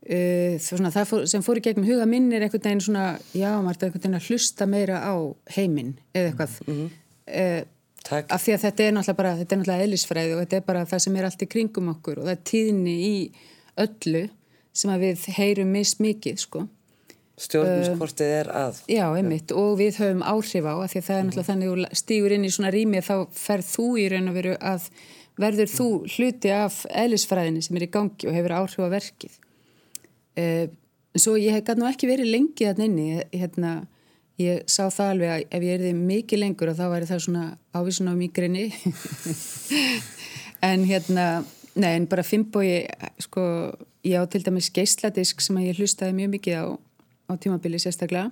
Uh, svona, það fór, sem fór í gegnum huga minn er einhvern veginn svona, já, maður er einhvern veginn að hlusta meira á heiminn eða eitthvað. Mm Takk. af því að þetta er náttúrulega bara, þetta er náttúrulega eðlisfræði og þetta er bara það sem er allt í kringum okkur og það er tíðni í öllu sem að við heyrum mismikið, sko. Stjórnuskortið er að. Já, einmitt, og við höfum áhrif á að því að það er náttúrulega þannig að stígur inn í svona rými þá ferð þú í raun og veru að verður þú hluti af eðlisfræðinni sem er í gangi og hefur áhrif á verkið. Uh, svo ég hef gæt nú ekki verið lengi þarna inni, ég, hérna, ég sá það alveg að ef ég erði mikið lengur þá væri það svona ávísun á mýgrinni en hérna nei en bara fimmbogi sko, ég á til dæmis geisladisk sem að ég hlustaði mjög mikið á á tímabili sérstaklega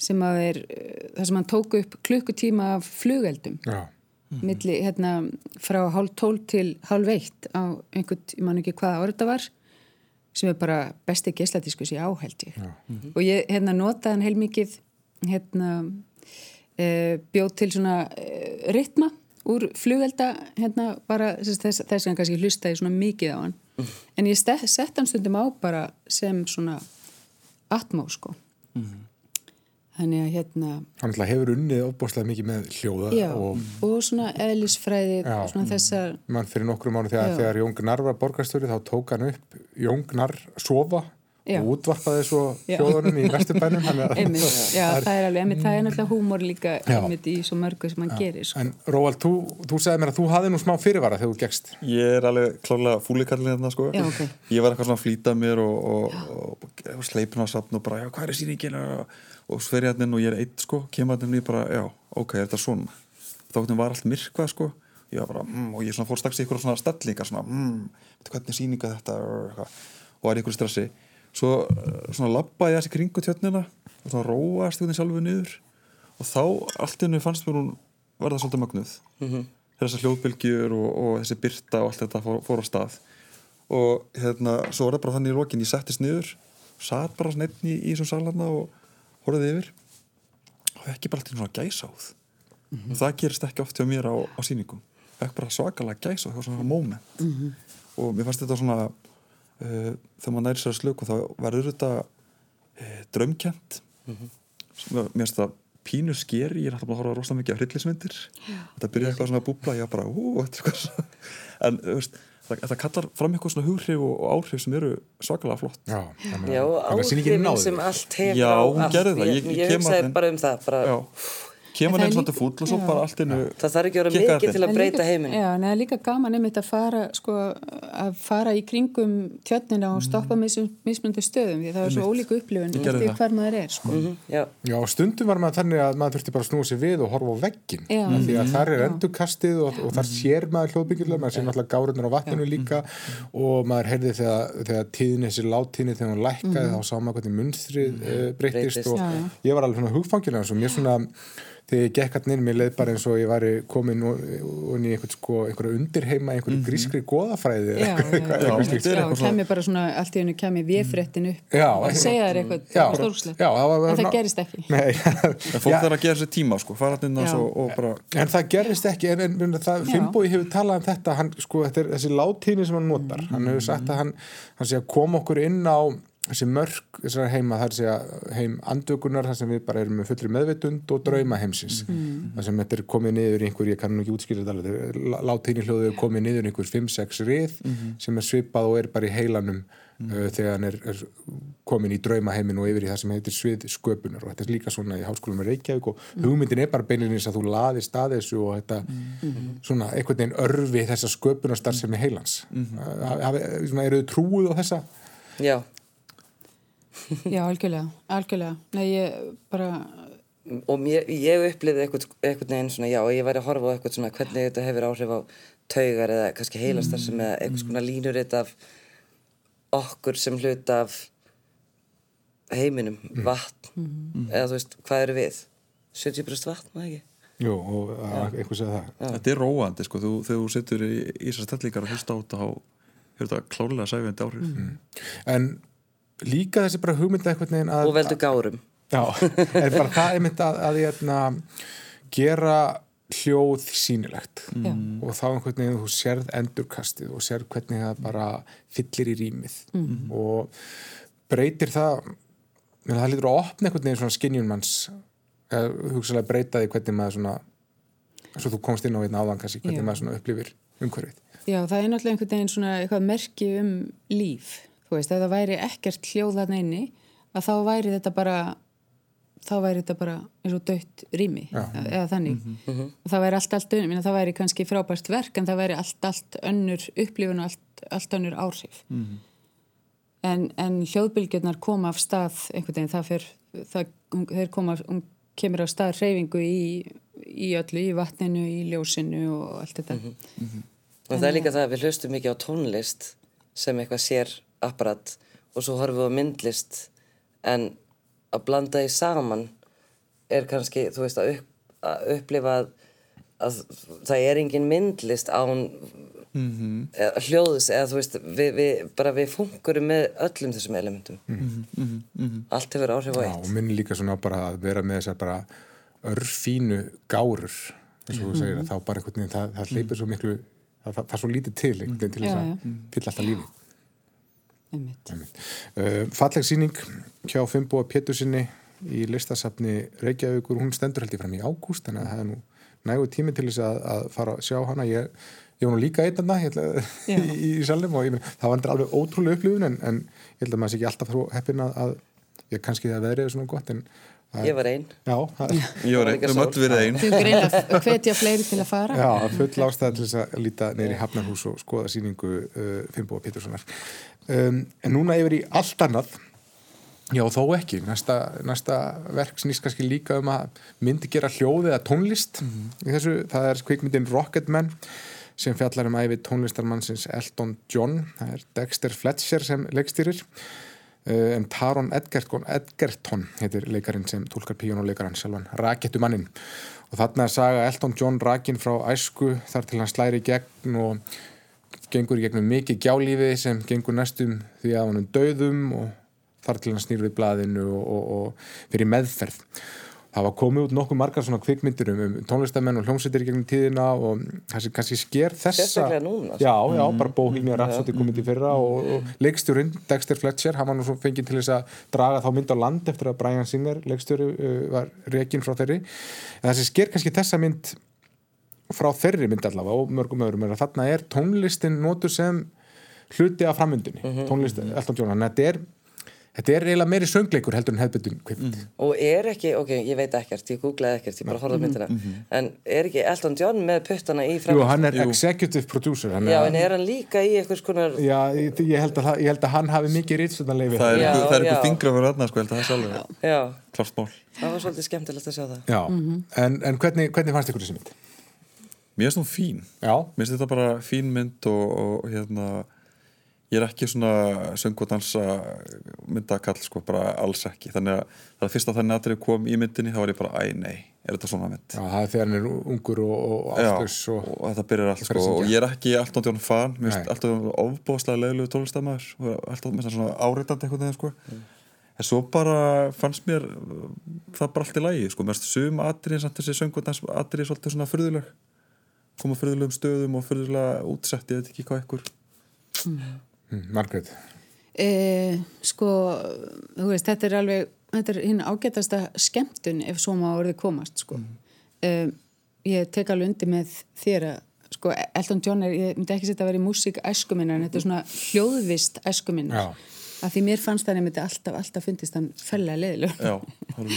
sem að er, uh, það sem hann tóku upp klukkutíma af flugeldum. Já, milli, hérna, frá hálf tól til hálf eitt á einhvern, ég man ekki hvaða orð það var sem er bara besti geisladiskus í áhældi og ég hérna notaði hann heilmikið hérna e, bjóð til svona e, rytma úr flugelda hérna bara þess, þess að hann kannski hlustaði svona mikið á hann. En ég sett hann stundum á bara sem svona atmó sko þannig að hérna Hann ætla hefur unnið ofbúrslega mikið með hljóða já, og og, svona eðlisfræði Já. svona þessar mann fyrir nokkrum mánu þegar, þegar Jón Gnar var borgarstjóri þá tók hann upp Jón Gnar sofa Já. og útvarpaði svo hljóðunum í vesturbænum þannig að- einmitt, já, það er alveg, einmitt, það er náttúrulega húmor líka Já. einmitt í svo mörgu sem hann gerir sko. En Róald, þú, þú segði mér að þú hafði nú smá fyrirvara þegar þú gegst Ég er alveg klálega fúlikallin hérna sko Já, ok. Ég var eitthvað svona að flýta mér og, er sver ég hérna og ég er eitt sko kemur hérna og ég bara, já, ok, er þetta svona? Þóttum var allt myrkvað sko? Ég var bara, mm, og ég svona fór strax í ykkur svona stellingar svona, mm, hvernig er sýninga þetta og, í ykkur stressi svo eh, svona labbaði ég þessi kringu tjötnina og svona róast ykkur sjálfu niður og þá allt innu fannst mér hún verða svolítið mögnuð. Þessar hljóðbylgjur og, og þessi byrta og allt þetta fór, fór á stað. Og hérna, svo var það bara þannig í lokin ég settist niður, satt bara svona einn í, í þessum salarna og horfði yfir og ekki bara alltaf svona gæsáð. Og það gerist ekki oft hjá mér á, á sýningum. Ekki bara svakalega gæsáð, það var svona moment. Og mér fannst þetta svona uh, þegar maður næri sér að slöku þá verður þetta uh, drömkjent mér mér finnst það pínu skeri, ég er alltaf að horfa rosalega mikið á hryllismyndir þetta byrjaði eitthvað svona að búbla ég var bara, ú, þetta er eitthvað svona en þú veist, það, það kallar fram eitthvað svona hughrif og, og áhrif sem eru svakalega flott Já, Já, áhrifin sem allt hefur Já, hún gerði það. Ég- Ég, ég ég, hugsaði bara um það. Bara, Já. Kemur einn svolítið fúll og svo já. bara allt innu Það þarf ekki að vera mikið til að breyta heiminn. Já, en það er líka gaman einmitt að fara sko, að fara í kringum tjötnina og stoppa mis, mismunandi stöðum því það er svo ólíku upplifun eftir hver maður er sko. Já, Já, stundum var maður þannig að maður þurfti bara að snúa sér við og horfa á veggin Já. því að þar er endurkastið og, og þar sér maður hljóðbyggjurlega, maður sér náttúrulega gárunar á vatninu líka og maður heyrði þegar, þegar tíðin þessi láttíðin þegar hún lækkaði þá sá maður hvernig munstrið uh, breytist Breytist. og ég var alveg hugfangilega og mér svona þegar ég gekk hann inn, mér leið bara eins og ég væri komin og, og í einhvern sko, einhverju undirheima, einhverju grískri goðafræði eða Já, svona- kemur bara svona allt í hennu kemur véfréttin upp. Já, og segja þér eitthvað stórslegt já, það var- en það gerist ekki. Nei, En fólk þarf að gera sér tíma sko, fara hann inn og, bara En það gerist ekki, en, en, en það, Já. Finnbói hefur talað um þetta, hann, sko, þetta er þessi látíðni sem hann notar, hann hefur sagt að hann, hann sé að koma okkur inn á þessi mörg, þessar heima, það er að segja heim andvökunar, þar sem við bara erum með fullri meðvitund og drauma heimsins. Þar sem þetta er komið niður í einhver, ég kann nú ekki útskýra þetta alveg, látíðni hljóðu er komið niður í einhver 5-6 rið sem er svipað og er bara í heilanum uh, þegar hann er, er komin í draumaheimin og yfir í það sem heitir svið sköpunar. Og þetta er líka svona í háskólum með Reykjavík og hugmyndin er bara beinleginis að þú laði stað þessu og þetta svona einhvern veginn örfi þessa sköpunarstar sem er heilans mm -hmm. eru þau trúið á þessa? Já, já, algjörlega, algjörlega. Nei, ég bara og mér, ég upplifði eitthvað, eitthvað neginn svona, já, ég væri að horfa á eitthvað svona hvernig þetta hefur áhrif á taugar eða kannski heilastar sem eða eitthvað svona línuritt af okkur sem hlut af heiminum, vatn. Eða þú veist, hvað eru við? 70% vatn, maður ekki? Jú, og að- einhver segja það. Þetta er róandi sko, þú, þegar þú setur í, í þessar stellingar og hlusta á þetta þá hefur þetta klárlega sæfjandi áhrif. En líka þessi bara hugmynda einhvern veginn að og veldu gárum Já, en bara það er mynd að, að ég erna, gera hljóð sýnilegt Já. og þá einhvern veginn þú sérð endurkastið og sérð hvernig það bara fyllir í rýmið og breytir það menn það lítur að opna einhvern veginn svona skinjun manns eða hugsalega breyta því hvernig maður svona eins og þú komst inn á einn áðan kannski hvernig Já. maður svona upplifir umhverfið Já, það er náttúrulega einhvern veginn svona eitthvað merki um líf. Þú veist, ef það væri ekkert hljóð þarna inni, að þá væri þetta bara, þá væri þetta bara eins og dött rými, eða þannig. Og það væri allt, allt, minna, það væri kannski frábært verk, en það væri allt, allt önnur upplifun og allt, allt önnur áhrif. En, en hljóðbylgjurnar koma af stað einhvern veginn, það fer, það, þeir koma, hún kemur af stað reyfingu í, í öllu, í vatninu, í ljósinu og allt þetta. og það er líka það að við hlustum mikið á tónlist sem eitthvað sér apparat og svo horfum við á myndlist en að blanda því saman er kannski, þú veist, að, upp, að upplifa að, að það er engin myndlist án eða, hljóðs eða þú veist, við, við, bara við funkurum með öllum þessum elementum. Allt hefur áhrif á Já, eitt. og minni líka svona bara að vera með þessar bara örfínu gárur eins og þú segir að þá bara einhvern veginn það, það hleypir svo miklu það, það, það er svo lítið til til þess Já, að fylla alltaf lífi. einmitt. Uh, falleg síning hjá Fimboa Pétursinni í listasafni Reykjavíkur, hún stendur held ég fram í ágúst þannig að það er nú nægu tími til þess að, að fara að sjá hana ég, ég var nú líka einn það í, í, salnum og ég, meni, það var endur alveg ótrúlega upplifun en, en ég held að maður sé ekki alltaf heppin að, að ég kannski það veðrið er svona gott en Ég var einn. Já, Ég var einn, við möttum verið einn. Þú greina að hvetja fleiri til að fara. Já, full ástæða til þess að líta neyri Hafnarhús og skoða síningu uh, Fimboa Péturssonar. Um, en núna yfir í allt annað, já þó ekki, næsta, næsta verk snýst kannski líka um að myndi gera hljóði eða tónlist Mhm. í þessu, það er kvikmyndin Rocketman sem fjallar um æfi tónlistarmannsins Elton John, það er Dexter Fletcher sem leikstýrir. Uh, en Taron Edgerton, Edgerton heitir leikarinn sem tólkar píjónuleikarann sjálfan Rakettumannin og þarna er saga Elton John rakin frá æsku þar til hann slæri gegn og gengur gegnum mikið gjálífi sem gengur næstum því að hann döðum og þar til hann snýr við blaðinu og, og, og fyrir meðferð. Það var komið út nokkuð margar svona kvikmyndir um, um tónlistamenn og hljómsveitir gegnum tíðina og það sem kannski sker þessa núna, sko. já, já, bara Bohemian Rhapsody komið til fyrra og, og leikstjórinn Dexter Fletcher, hann var nú svo fengið til þess að draga þá mynd á land eftir að Brian Singer leikstjóri uh, var rekin frá þeirri. En það sem sker kannski þessa mynd frá þeirri mynd allavega og mörgum öðrum er að þarna er tónlistin notur sem hluti af framvindunni tónlist Elton John, en þetta er þetta er eiginlega meiri söngleikur heldur en hefðbundin kvimt Og er ekki, ok, ég veit ekkert, ég googlaði ekkert, ég bara horfði á myndina, en er ekki Elton John með puttana í Jú, framhæst? hann er executive producer hann Já, en er hann líka í einhvers konar, já, ég, ég, held að, ég held að hann hafi mikið rýtstunarleifi Það er er einhver fingra fyrir öðna, sko, ég held að það er alveg já, klart mál. það var svolítið skemmtilegt að sjá það. Já, en, en hvernig, hvernig fannst ykkur þessi mynd? Mér finnst hún fín. Já, Mér finnst þetta bara fín mynd og, og hérna, ég er ekki svona söng og dansa myndakall, sko, bara alls ekki. Þannig að það fyrsta þannig aðrið kom í myndinni, þá var ég bara, æ, nei, er þetta svona mynd? já, það er þegar hann er ungur og, og aftus og, og þetta byrjar allt sko, að og ég er ekki alltaf John fan mér finnst alltaf ofbóðslega leiðilegu tónlistamæður og alltaf með svona áreitandi einhvern veginn sko. en svo bara fannst mér uh, það bara allt í lagi sko. mér finnst sum samt þessi söngvöldans atriði svolítið svona furðuleg koma furðulegum stöðum og furðulega útsett ég veit ekki hvað ykkur hm, Margrét E, sko, þú veist, þetta er alveg, þetta er hinn ágætasta skemmtun ef svo má orðið komast, sko. E, ég tek alveg undir með þér að, sko, Elton John er, ég myndi ekki setja að vera í músík æskuminna, en þetta er svona hljóðvist æskuminna. Já. Að því mér fannst það nefndi alltaf, alltaf fundist hann fellega er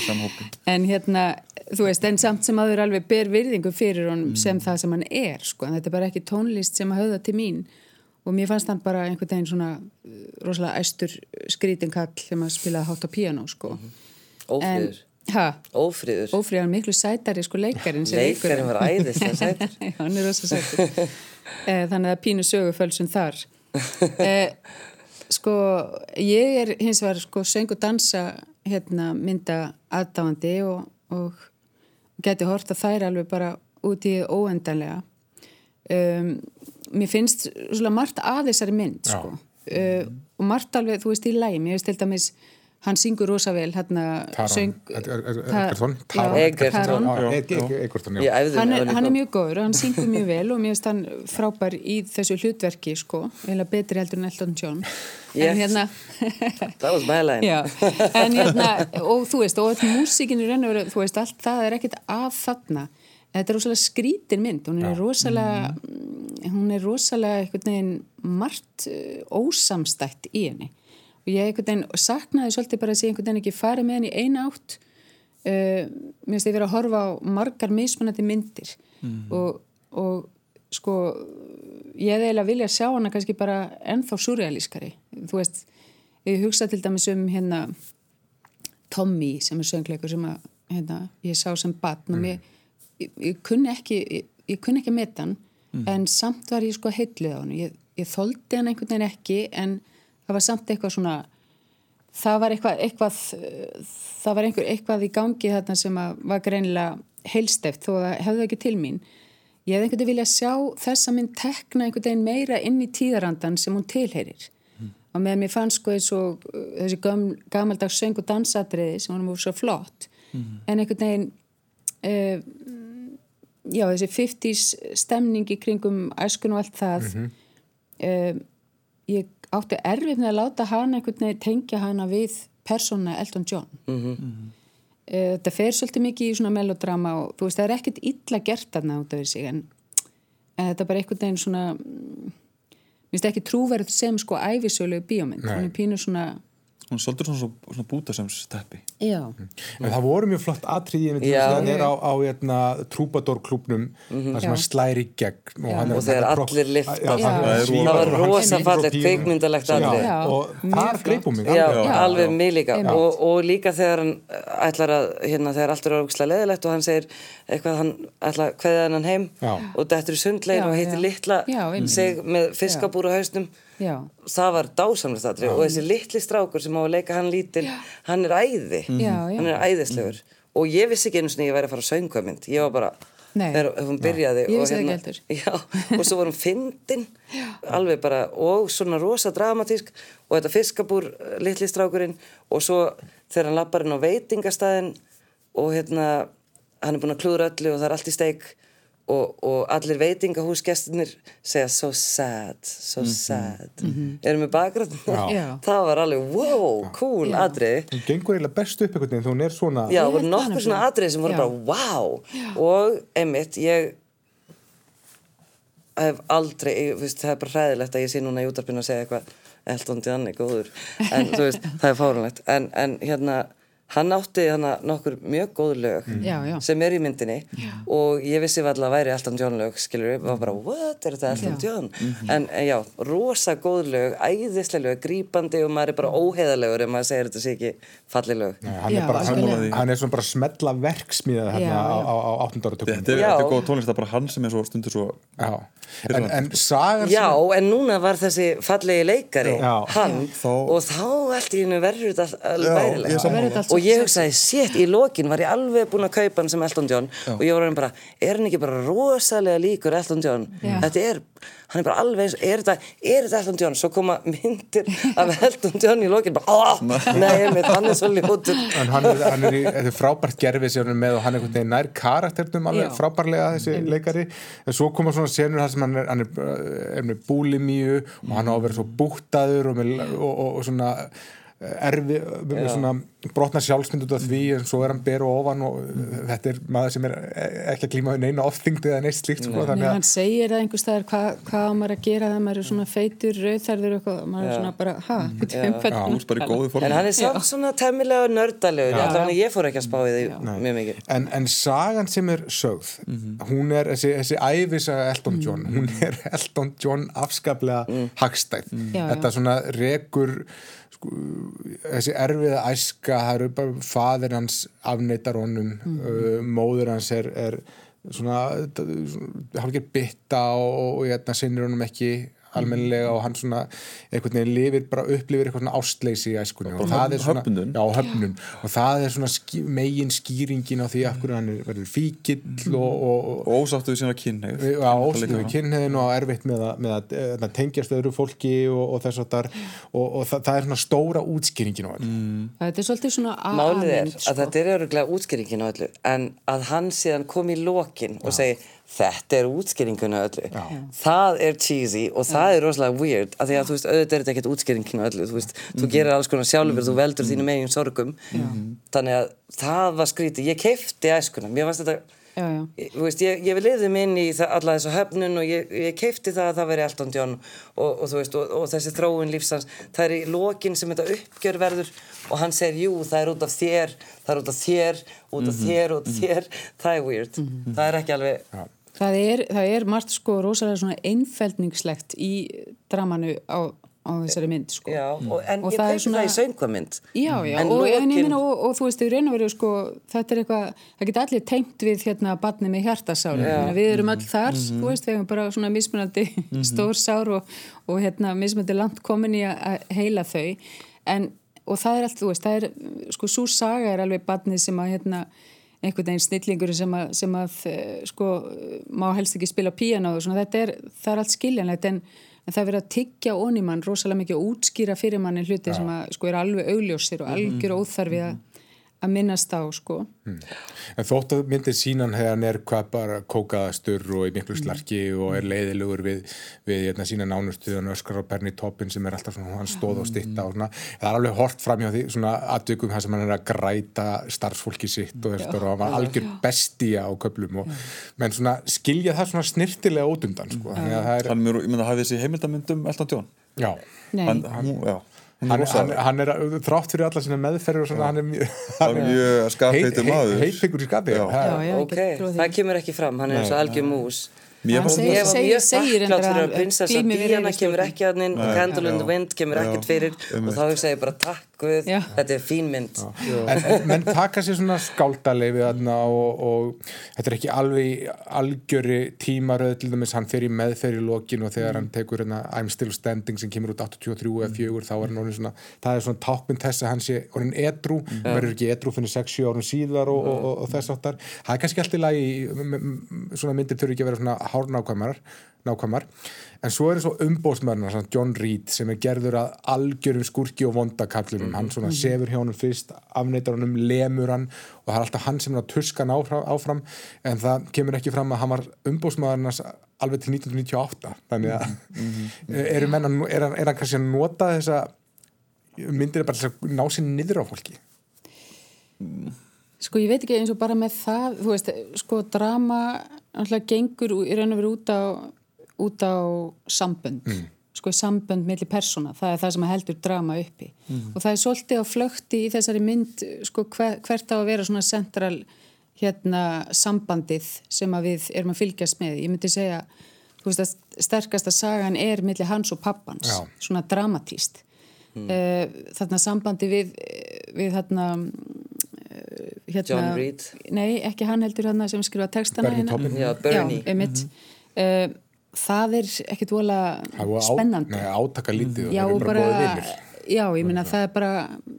samhópi En hérna, þú veist, en samt sem aður alveg ber virðingu fyrir honum sem það sem hann er, sko, en þetta er bara ekki tónlist sem að höfða til mín. Og mér fannst hann bara einhvern veginn svona uh, rosalega æstur skrítinkall sem að spila hátt á píanó, sko. Ófríður, Ha, ófríður, ófríðan miklu sætari, sko, leikarinn sem leikur leikarinn var æðislega sætur. Já, hann er rosa sætur. Eh, Þannig að pínu sögufölsum þar. Sko, ég er hins vegar sko söng og dansa hérna mynda aðdáandi og, og geti hort að þær alveg bara út í óendanlega. Um, mér finnst svona margt að þessari mynd, sko. Uh, og margt alveg, þú veist, í læg. Mér veist til dæmis, hann syngur rosa vel, hérna, Taron, Egerton? Já, Egerton. Já, Já, já. Hann er, er mjög góður og hann syngur mjög vel og mér finnst hann frábær í þessu hlutverki sko, eða betri heldur en Elton John. Yes. en hérna Það var smælæðin. já, en hérna og þú veist, og og veru þú veist, allt það er ekkert að þarna. Þetta er rosalega skrítin mynd. Hún er rosalega mm, hún er rosalega einhvern veginn margt uh, ósamstætt í henni og ég einhvern veginn saknaði svolítið bara að sé einhvern veginn ekki farið með henni eina átt. Uh, mér finnst ég verið að horfa á margar mismunandi myndir. Og, og sko ég hefði eiginlega vilja sjá hana kannski bara ennþá surrealískari. Þú veist, ég hugsa til dæmis um hérna Tommy sem er söngleikur sem að hérna, ég sá sem batn og mér, ég, ég kunni ekki ég, ég kunni ekki að meta hann. En samt var ég sko heitluð á hann ég, ég þoldi hann einhvern veginn ekki en það var samt eitthvað svona það var eitthvað, eitthvað það var einhver, eitthvað í gangi þarna sem að var greinilega heilsteft þó að það hefði ekki til mín. Ég hefði einhvern veginn vilja sjá þessa mynd tekna einhvern veginn meira inn í tíðarandan sem hún tilheyrir. Og með mér fannst sko eins og uh, þessi göm, gamaldags söng og dansatriði sem hann voru svo flott en einhvern veginn uh, já þessi 50s stemning í kringum æskun og allt það uh, ég áttu erfið með að láta hana einhvern veginn tengja hana við persóna Elton John. Mm þetta fer svolítið mikið í svona melodrama og þú veist það er ekkert illa gert þarna út af því sig en, en þetta er bara einhvern veginn svona mm, mér finnst ekki trúverð sem sko æfisölu bíómynd, hún er pínu svona hún er svolítið svona, svona, svona bútasems teppi já, En það voru mjög flott atriði Já. þegar hann er á, á hérna, Trúbador-klúbnum þar sem hann slæri í gegn og, hann er- Og þegar er allir er Það er það var rosa Já, atriði. Já, og það greipum mig. Já, alveg. mig líka. Og, og líka þegar hann ætlar að, hérna, þegar allt er ógislega leðilegt og hann segir eitthvað, hann ætlar að kveða hann heim Já. og dettur í sundlegin og heitir einmitt. sig með fiskabúr á hausnum já, það var dásamlegt aðri og þessi litli strákur sem á að leika hann lítil hann er æði, Já, já. hann er æðislegur. Og ég vissi ekki einu sinni að ég væri að fara að söngvamynd ég var bara, Nei. þegar hún byrjaði Ég og, það heldur. já, og svo var hún fyndin. Alveg bara, og svona rosa dramatísk. Og þetta fiskabúr eh, litli strákurinn. Og svo þegar hann lappar inn á veitingastæðin og hérna hann er búin að klúra öllu og það er allt í steik og, og allir veitingahúsgestinir segja so sad, so sad. Erum við bakgrátt Já. Já. það var alveg wow, cool Já. atriði. Hún gengur eiginlega best upp einhvern veginn þegar hún er svona Já, voru það nokkur svona atriði sem voru Já. bara wow. Og einmitt, ég hef aldrei, ég, veist, það er bara hræðilegt að ég sé núna í útarpinu að segja eitthvað Elton John er góður. En þú veist, það er fárunlegt en, en hérna, hann átti hana nokkur mjög góð lög Já, já. sem er í myndinni og ég vissi varla að væri Elton John lög skilur við, var bara what, er þetta Elton Já. John en, en já, rosa góð lög æðislega lög, grípandi og maður er bara óheðalegur ef maður segir þetta sé ekki falli lög Nei, hann, Já, er bara, hann, hann er svona bara smetla verksmiða hérna Já, á, já. á, á 8. áratökum þetta er, Já. þetta er góð tónlist, það er bara hann sem er svo stundur svo Já. En, en sagan Já, en núna var þessi fallegi leikari, Já. hann, og þá allt í hennu verður þetta Já. Verður þetta Og ég hugsaði, shit, í lokin var ég alveg búin að kaupa hann sem Elton John og ég var hann bara, er hann ekki bara rosalega líkur Elton John? Já. Þetta er, hann er bara alveg eins, er þetta, er þetta Elton John? Svo koma myndir af Elton John í lokin, bara, oh, nei, einmitt, hann er svo ljótur. En hann er, hann er í, þetta er frábært gerfið sem hann er með og hann er einhvern veginn nær karakternum alveg Já. frábærlega þessi leikari en svo koma svona senur þar sem hann er, hann er, er með búlimíu og hann á að vera svo búttaður og, með, og, og, og svona erfi, svona brotna sjálfsmynd út af því en svo er hann ber og ofan og þetta er maður sem er ekki að klíma við neina ofþyngdi eða neitt slíkt sko, Nei, þannig hann að segir það einhver staðar hvað hva á maður að gera þegar maður er svona feitur, rauðþærður og eitthvað, maður er svona bara, ha, Mm, betur um í góðu En hann er samt svona temmilega nördalegur, allavega ég fór ekki að spá í því mjög mikið. En, en sagan sem er sögð hún er, þessi, þessi æfisaga Elton John, hún er Elton John afskaplega hagstæð. Já, þetta svona rekur sko, þessi erfiða æska það eru bara fadir hans afneitar honum, uh, móður hans er, er svona, hálfgeir bytta og, og hérna, sinnir honum ekki almennilega og hann svona einhvern veginn lifir bara upplifir eitthvað svona ástleysi í æskunni og það er svona höfnun. já, höfnun. Og það er svona ský, megin skýringin á því af hverju hann er, verður fíkill og, og, og og ósáttu við sína kynneið Já, ósluðu kynniðin og erfitt með að, með að, að tengjast öðru fólki og, og þess að þar og, og það, það er svona stóra útskýringin á þetta mm. Þetta er svolítið svona Málið er A-mynd, sko. að þetta er öruglega útskýringin á öllu en að hann síðan kom í lokin og segi þetta er útskýringin á öllu það er cheesy og það er rosalega weird af því að þú veist auðvitað er þetta ekkert útskýringin á öllu þú veist, þú gerir alls konar sjálfur þú veldur þínu megin sorgum. Þannig að það var skrítið, ég keifti æskuna, mér fannst þetta Já, já. Ég- veist, ég, ég liði mig inn í alla þessa höfnun og ég, ég keifti það að það veri Elton John og, og veist, og, og þessi þróun lífsans, það er í lokin sem þetta uppgjör verður og hann segir, jú, það er út af þér, það er út af þér, út af þér, út af þér, það er weird, það er ekki alveg, Það er, það er margt sko rosalega svona einfeldningslegt í dramanu á, á þessari mynd sko. já, og, en Og ég það er kaupi svona- það í söngvamynd. Já, já, En og, en, ég lokin- meina, og, og þú veist, í raun og veru sko, þetta er eitthvað, það geta allir tengt við hérna barni með hjartasáli, yeah. við erum öll þar, þú veist, við hefum bara svona mismunandi stór sár og, og hérna mismunandi langt komin í að heila þau, en og það er allt, þú veist, það er, sko, svo saga er alveg barnið sem að hérna einhvern veginn snillingur sem að, sem að eh, sko, má helst ekki spila píano og svona, þetta er, það er allt skiljanlegt en, en það er verið að tyggja onni mann rosalega mikið og útskýra fyrir manni hluti sem að sko er alveg augljósir og algjör óþarfi að, að minnast á sko. En þótt að myndir sínan hefði hann er hvað bara kókaðastur og í miklu slarki og er leiðilegur við, við hérna, sína nánustu og öskar á Bernie Toppin sem er alltaf svona hann stóð og stitta og svona það er alveg hort fram hjá því svona aðdökum hann sem hann er að græta starfsfólki sitt og, eftir, og hann var algjör bestía á köplum og menn svona skilja það svona snirtilega út undan sko. þannig að það er mjög, ég menna hafið þessi heimildamyndum Elton John? Já, Nei, hann, hann, já, hann, hann, hann er þrátt fyrir alla sína meðferður og svona hann er mjög heitbyggur í skapi. Já. Það- kemur ekki fram, hann er eins og algjör mús. Mér var mjög segir þakklátt fyrir að prinsessa yfirstjórn. kemur ekki að inn og Candle in the Wind kemur ekkert fyrir. Og þá hugsa ég bara takk Guð, Já. þetta er fín mynd. En, en menn taka sér svona skáldaleifi og, og þetta er ekki alveg í algjöri tímaröð til dæmis hann fer í meðferð í lokin og þegar hann tekur hérna I'm Still Standing sem kemur út 83 eða 4 þá er hann orðin svona það er svona tákmynd þess að hann sé orðin edru, hann verður ekki edru fyrir 6-7 árum síðar og, og, og, og þess áttar það er kannski alltaf í lagi svona myndir þurfi ekki að vera svona hárnákvæmar nákvæmar, en svo er eins og umbóðsmörnar, John Reed sem er gerður að algjörum skurki og vondakallinum hann svona sefur hjá honum fyrst afneitar honum, lemur hann og það er alltaf hann sem er að tuska hann áfram, en það kemur ekki fram að hann var umbóðsmörnarnas alveg til 1998 þannig að eru menn að, er, hann- er hann kannski að nota þessa myndir bara til að ná sér niður á fólki? Sko ég veit ekki eins og bara með það, þú veist, sko drama náttúrulega gengur í raun og veru út á, út á sambönd, sko sambönd millir persóna, það er það sem heldur drama uppi og það er svolítið á flökti í þessari mynd, sko hver, hvert á að vera svona central hérna sambandið sem að við erum að fylgjast með, ég myndi segja þú veist að sterkasta sagan er millir hans og pappans, Já. svona dramatíst mm. þarna sambandi við, við þarna hérna, John Reed. nei, ekki hann heldur hann sem skrifa textana Bernie hérna. Taupin. Já, einmitt. uh, það er ekkit vola er á- spennandi. Nei, átaka lítið og já, eru bara, bara, já, ég minna það er bara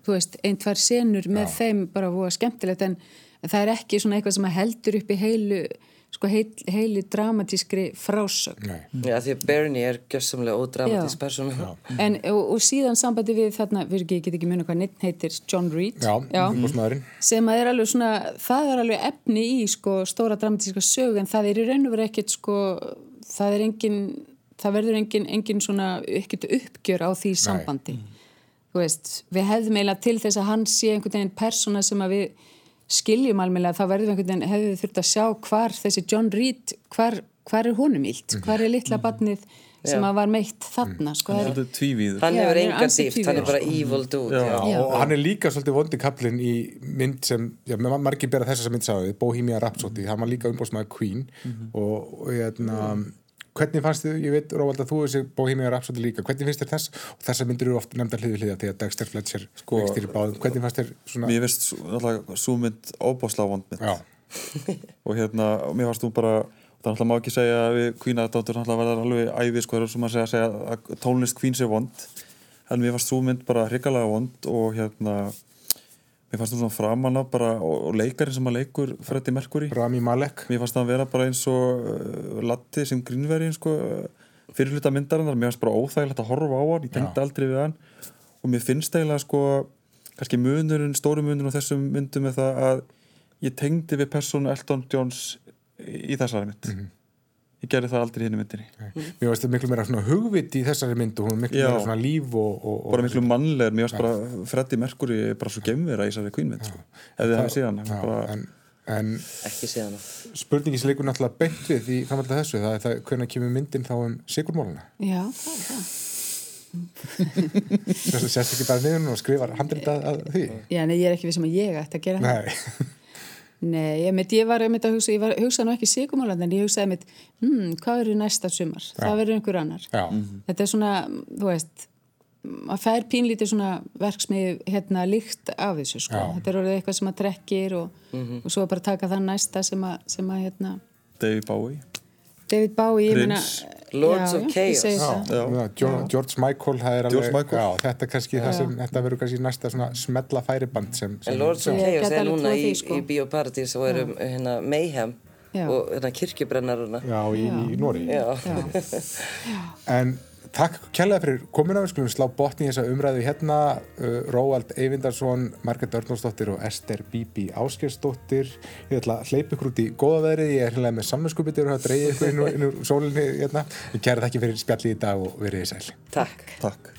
þú veist, ein, tvær senur með þeim bara voða skemmtilegt en það er ekki svona eitthvað sem heldur upp í heilu sko heil, heilu dramatískri frásögn. Nei. Já, því að Bernie er gjössamlega ódramatísk Já. persóna. En, og, og síðan sambandi við þarna, við ekki, get ekki muni hvað neitt heitir John Reed. Já, umbóðsmaðurinn sem að er alveg svona, það er alveg efni í sko stóra dramatíska sög en það er í raun og verið ekkert sko það er engin, það verður engin, engin svona ekkert uppgjör á því sambandi. Þú veist, við hefðum eiginlega til þess að hann sé einhvern veginn persóna sem að við skiljum almennilega, þá verðum við einhvern veginn hefðum við þurft að sjá hvar þessi John Reed hvar, hvar er honum ílt, hvar er litla barnið sem að var meitt þarna sko, það er, Svolítið tvívíður. Hann hefur hann er enga dýft, hann er bara sko. evil dude Já. já. Og hann er líka svolítið vondi kaplinn í mynd sem, já, ma- margir bera þess að mynd sagði, Bohemia Rhapsody, hann var líka umbóðsmaður Queen. Og, og hérna hvernig fannst þið, ég veit Róvald að þú þessi Bohemia Rhapsody líka, hvernig finnst þér þess? Og þessar myndir eru oft nefndar hliði hliða því að Dexter Fletcher sko, í báðum, hvernig fannst þér svona, Mér veist alltaf svo mynd óbáslega vond mynd. Og hérna, mér varst þú bara alltaf má ekki segja að við aðdáttur alltaf verðar alveg æfi sko, sem að segja, segja að tónlist Queen sé vond. En mér varst svo mynd bara hrikalega vond og hérna mér fannst þú svona framan af bara og, og leikarinn sem að leikur Freddie Mercury. Rami Malek. Mér fannst það að vera bara eins og uh, Latti sem grínverðin sko, uh, fyrirluta myndarinnar, mér fannst bara óþægilegt að horfa á hann, ég tengdi aldrei við hann. Og mér finnst eiginlega sko kannski munurinn, stóri munurinn á þessum myndum er það að ég tengdi við persónu Elton Johns í þessari mynd. Mhm. ég gerði það aldrei í henni myndinni. Mér það miklu meira svona hugvit í þessari mynd og hún er miklu Já. meira svona líf og, og, og bara miklu mannlegur, mér fannst bara Freddie Mercury bara svo gemvera í þessari Queen mynd sko. ef þið hefði síðan bara, en, en Ekki síðan spurningi sem leikur náttúrulega beint við í framhaldið þessu, það er það hvernig kemur myndin þá um sigurmóluna já, það er það. Sérst ekki bara niður og skrifar handritað að því? Já, nei, ég er ekki við sem að ég ætti að gera. Nei, Nei, ég, mitt, ég var einmitt að hugsa, ég var, hugsaði nú ekki sigumálandi en ég hugsaði mitt, hmm, hvað verður næsta sumar? Það verður einhver annar. já, Þetta er svona, þú veist, að fær pínlítið svona verksmið hérna líkt af þessu, sko. Já. Þetta er orðið eitthvað sem að trekkir og, og svo bara taka það næsta sem að, sem að hérna, David Bowie David Bowie. Prince. Lords já, of Chaos. George, George Michael það er alveg, George Michael. já, þetta er kannski það sem þetta verður kannski næsta svona smella færiband sem, sem Lords of Chaos er alveg núna í, sko. í Bíóparadís og er um hérna Mayhem Já. og hérna kirkjubrennaruna já, í, í Nóri en Takk kærlega fyrir komuna, við skulum slá botni í þessa umræðu hérna, uh, Róald Eyvindarsson, Margret Örnósdóttir og Ester Bíbi Áskjörsdóttir ég ætla að hleypa ykkur út í góða veðrið. Ég er hérna með samvinskupið og að dreyja ykkur inn úr, inn úr sólinni hérna, ég kæra það ekki fyrir spjallið í dag og verið í sæl. Takk. Takk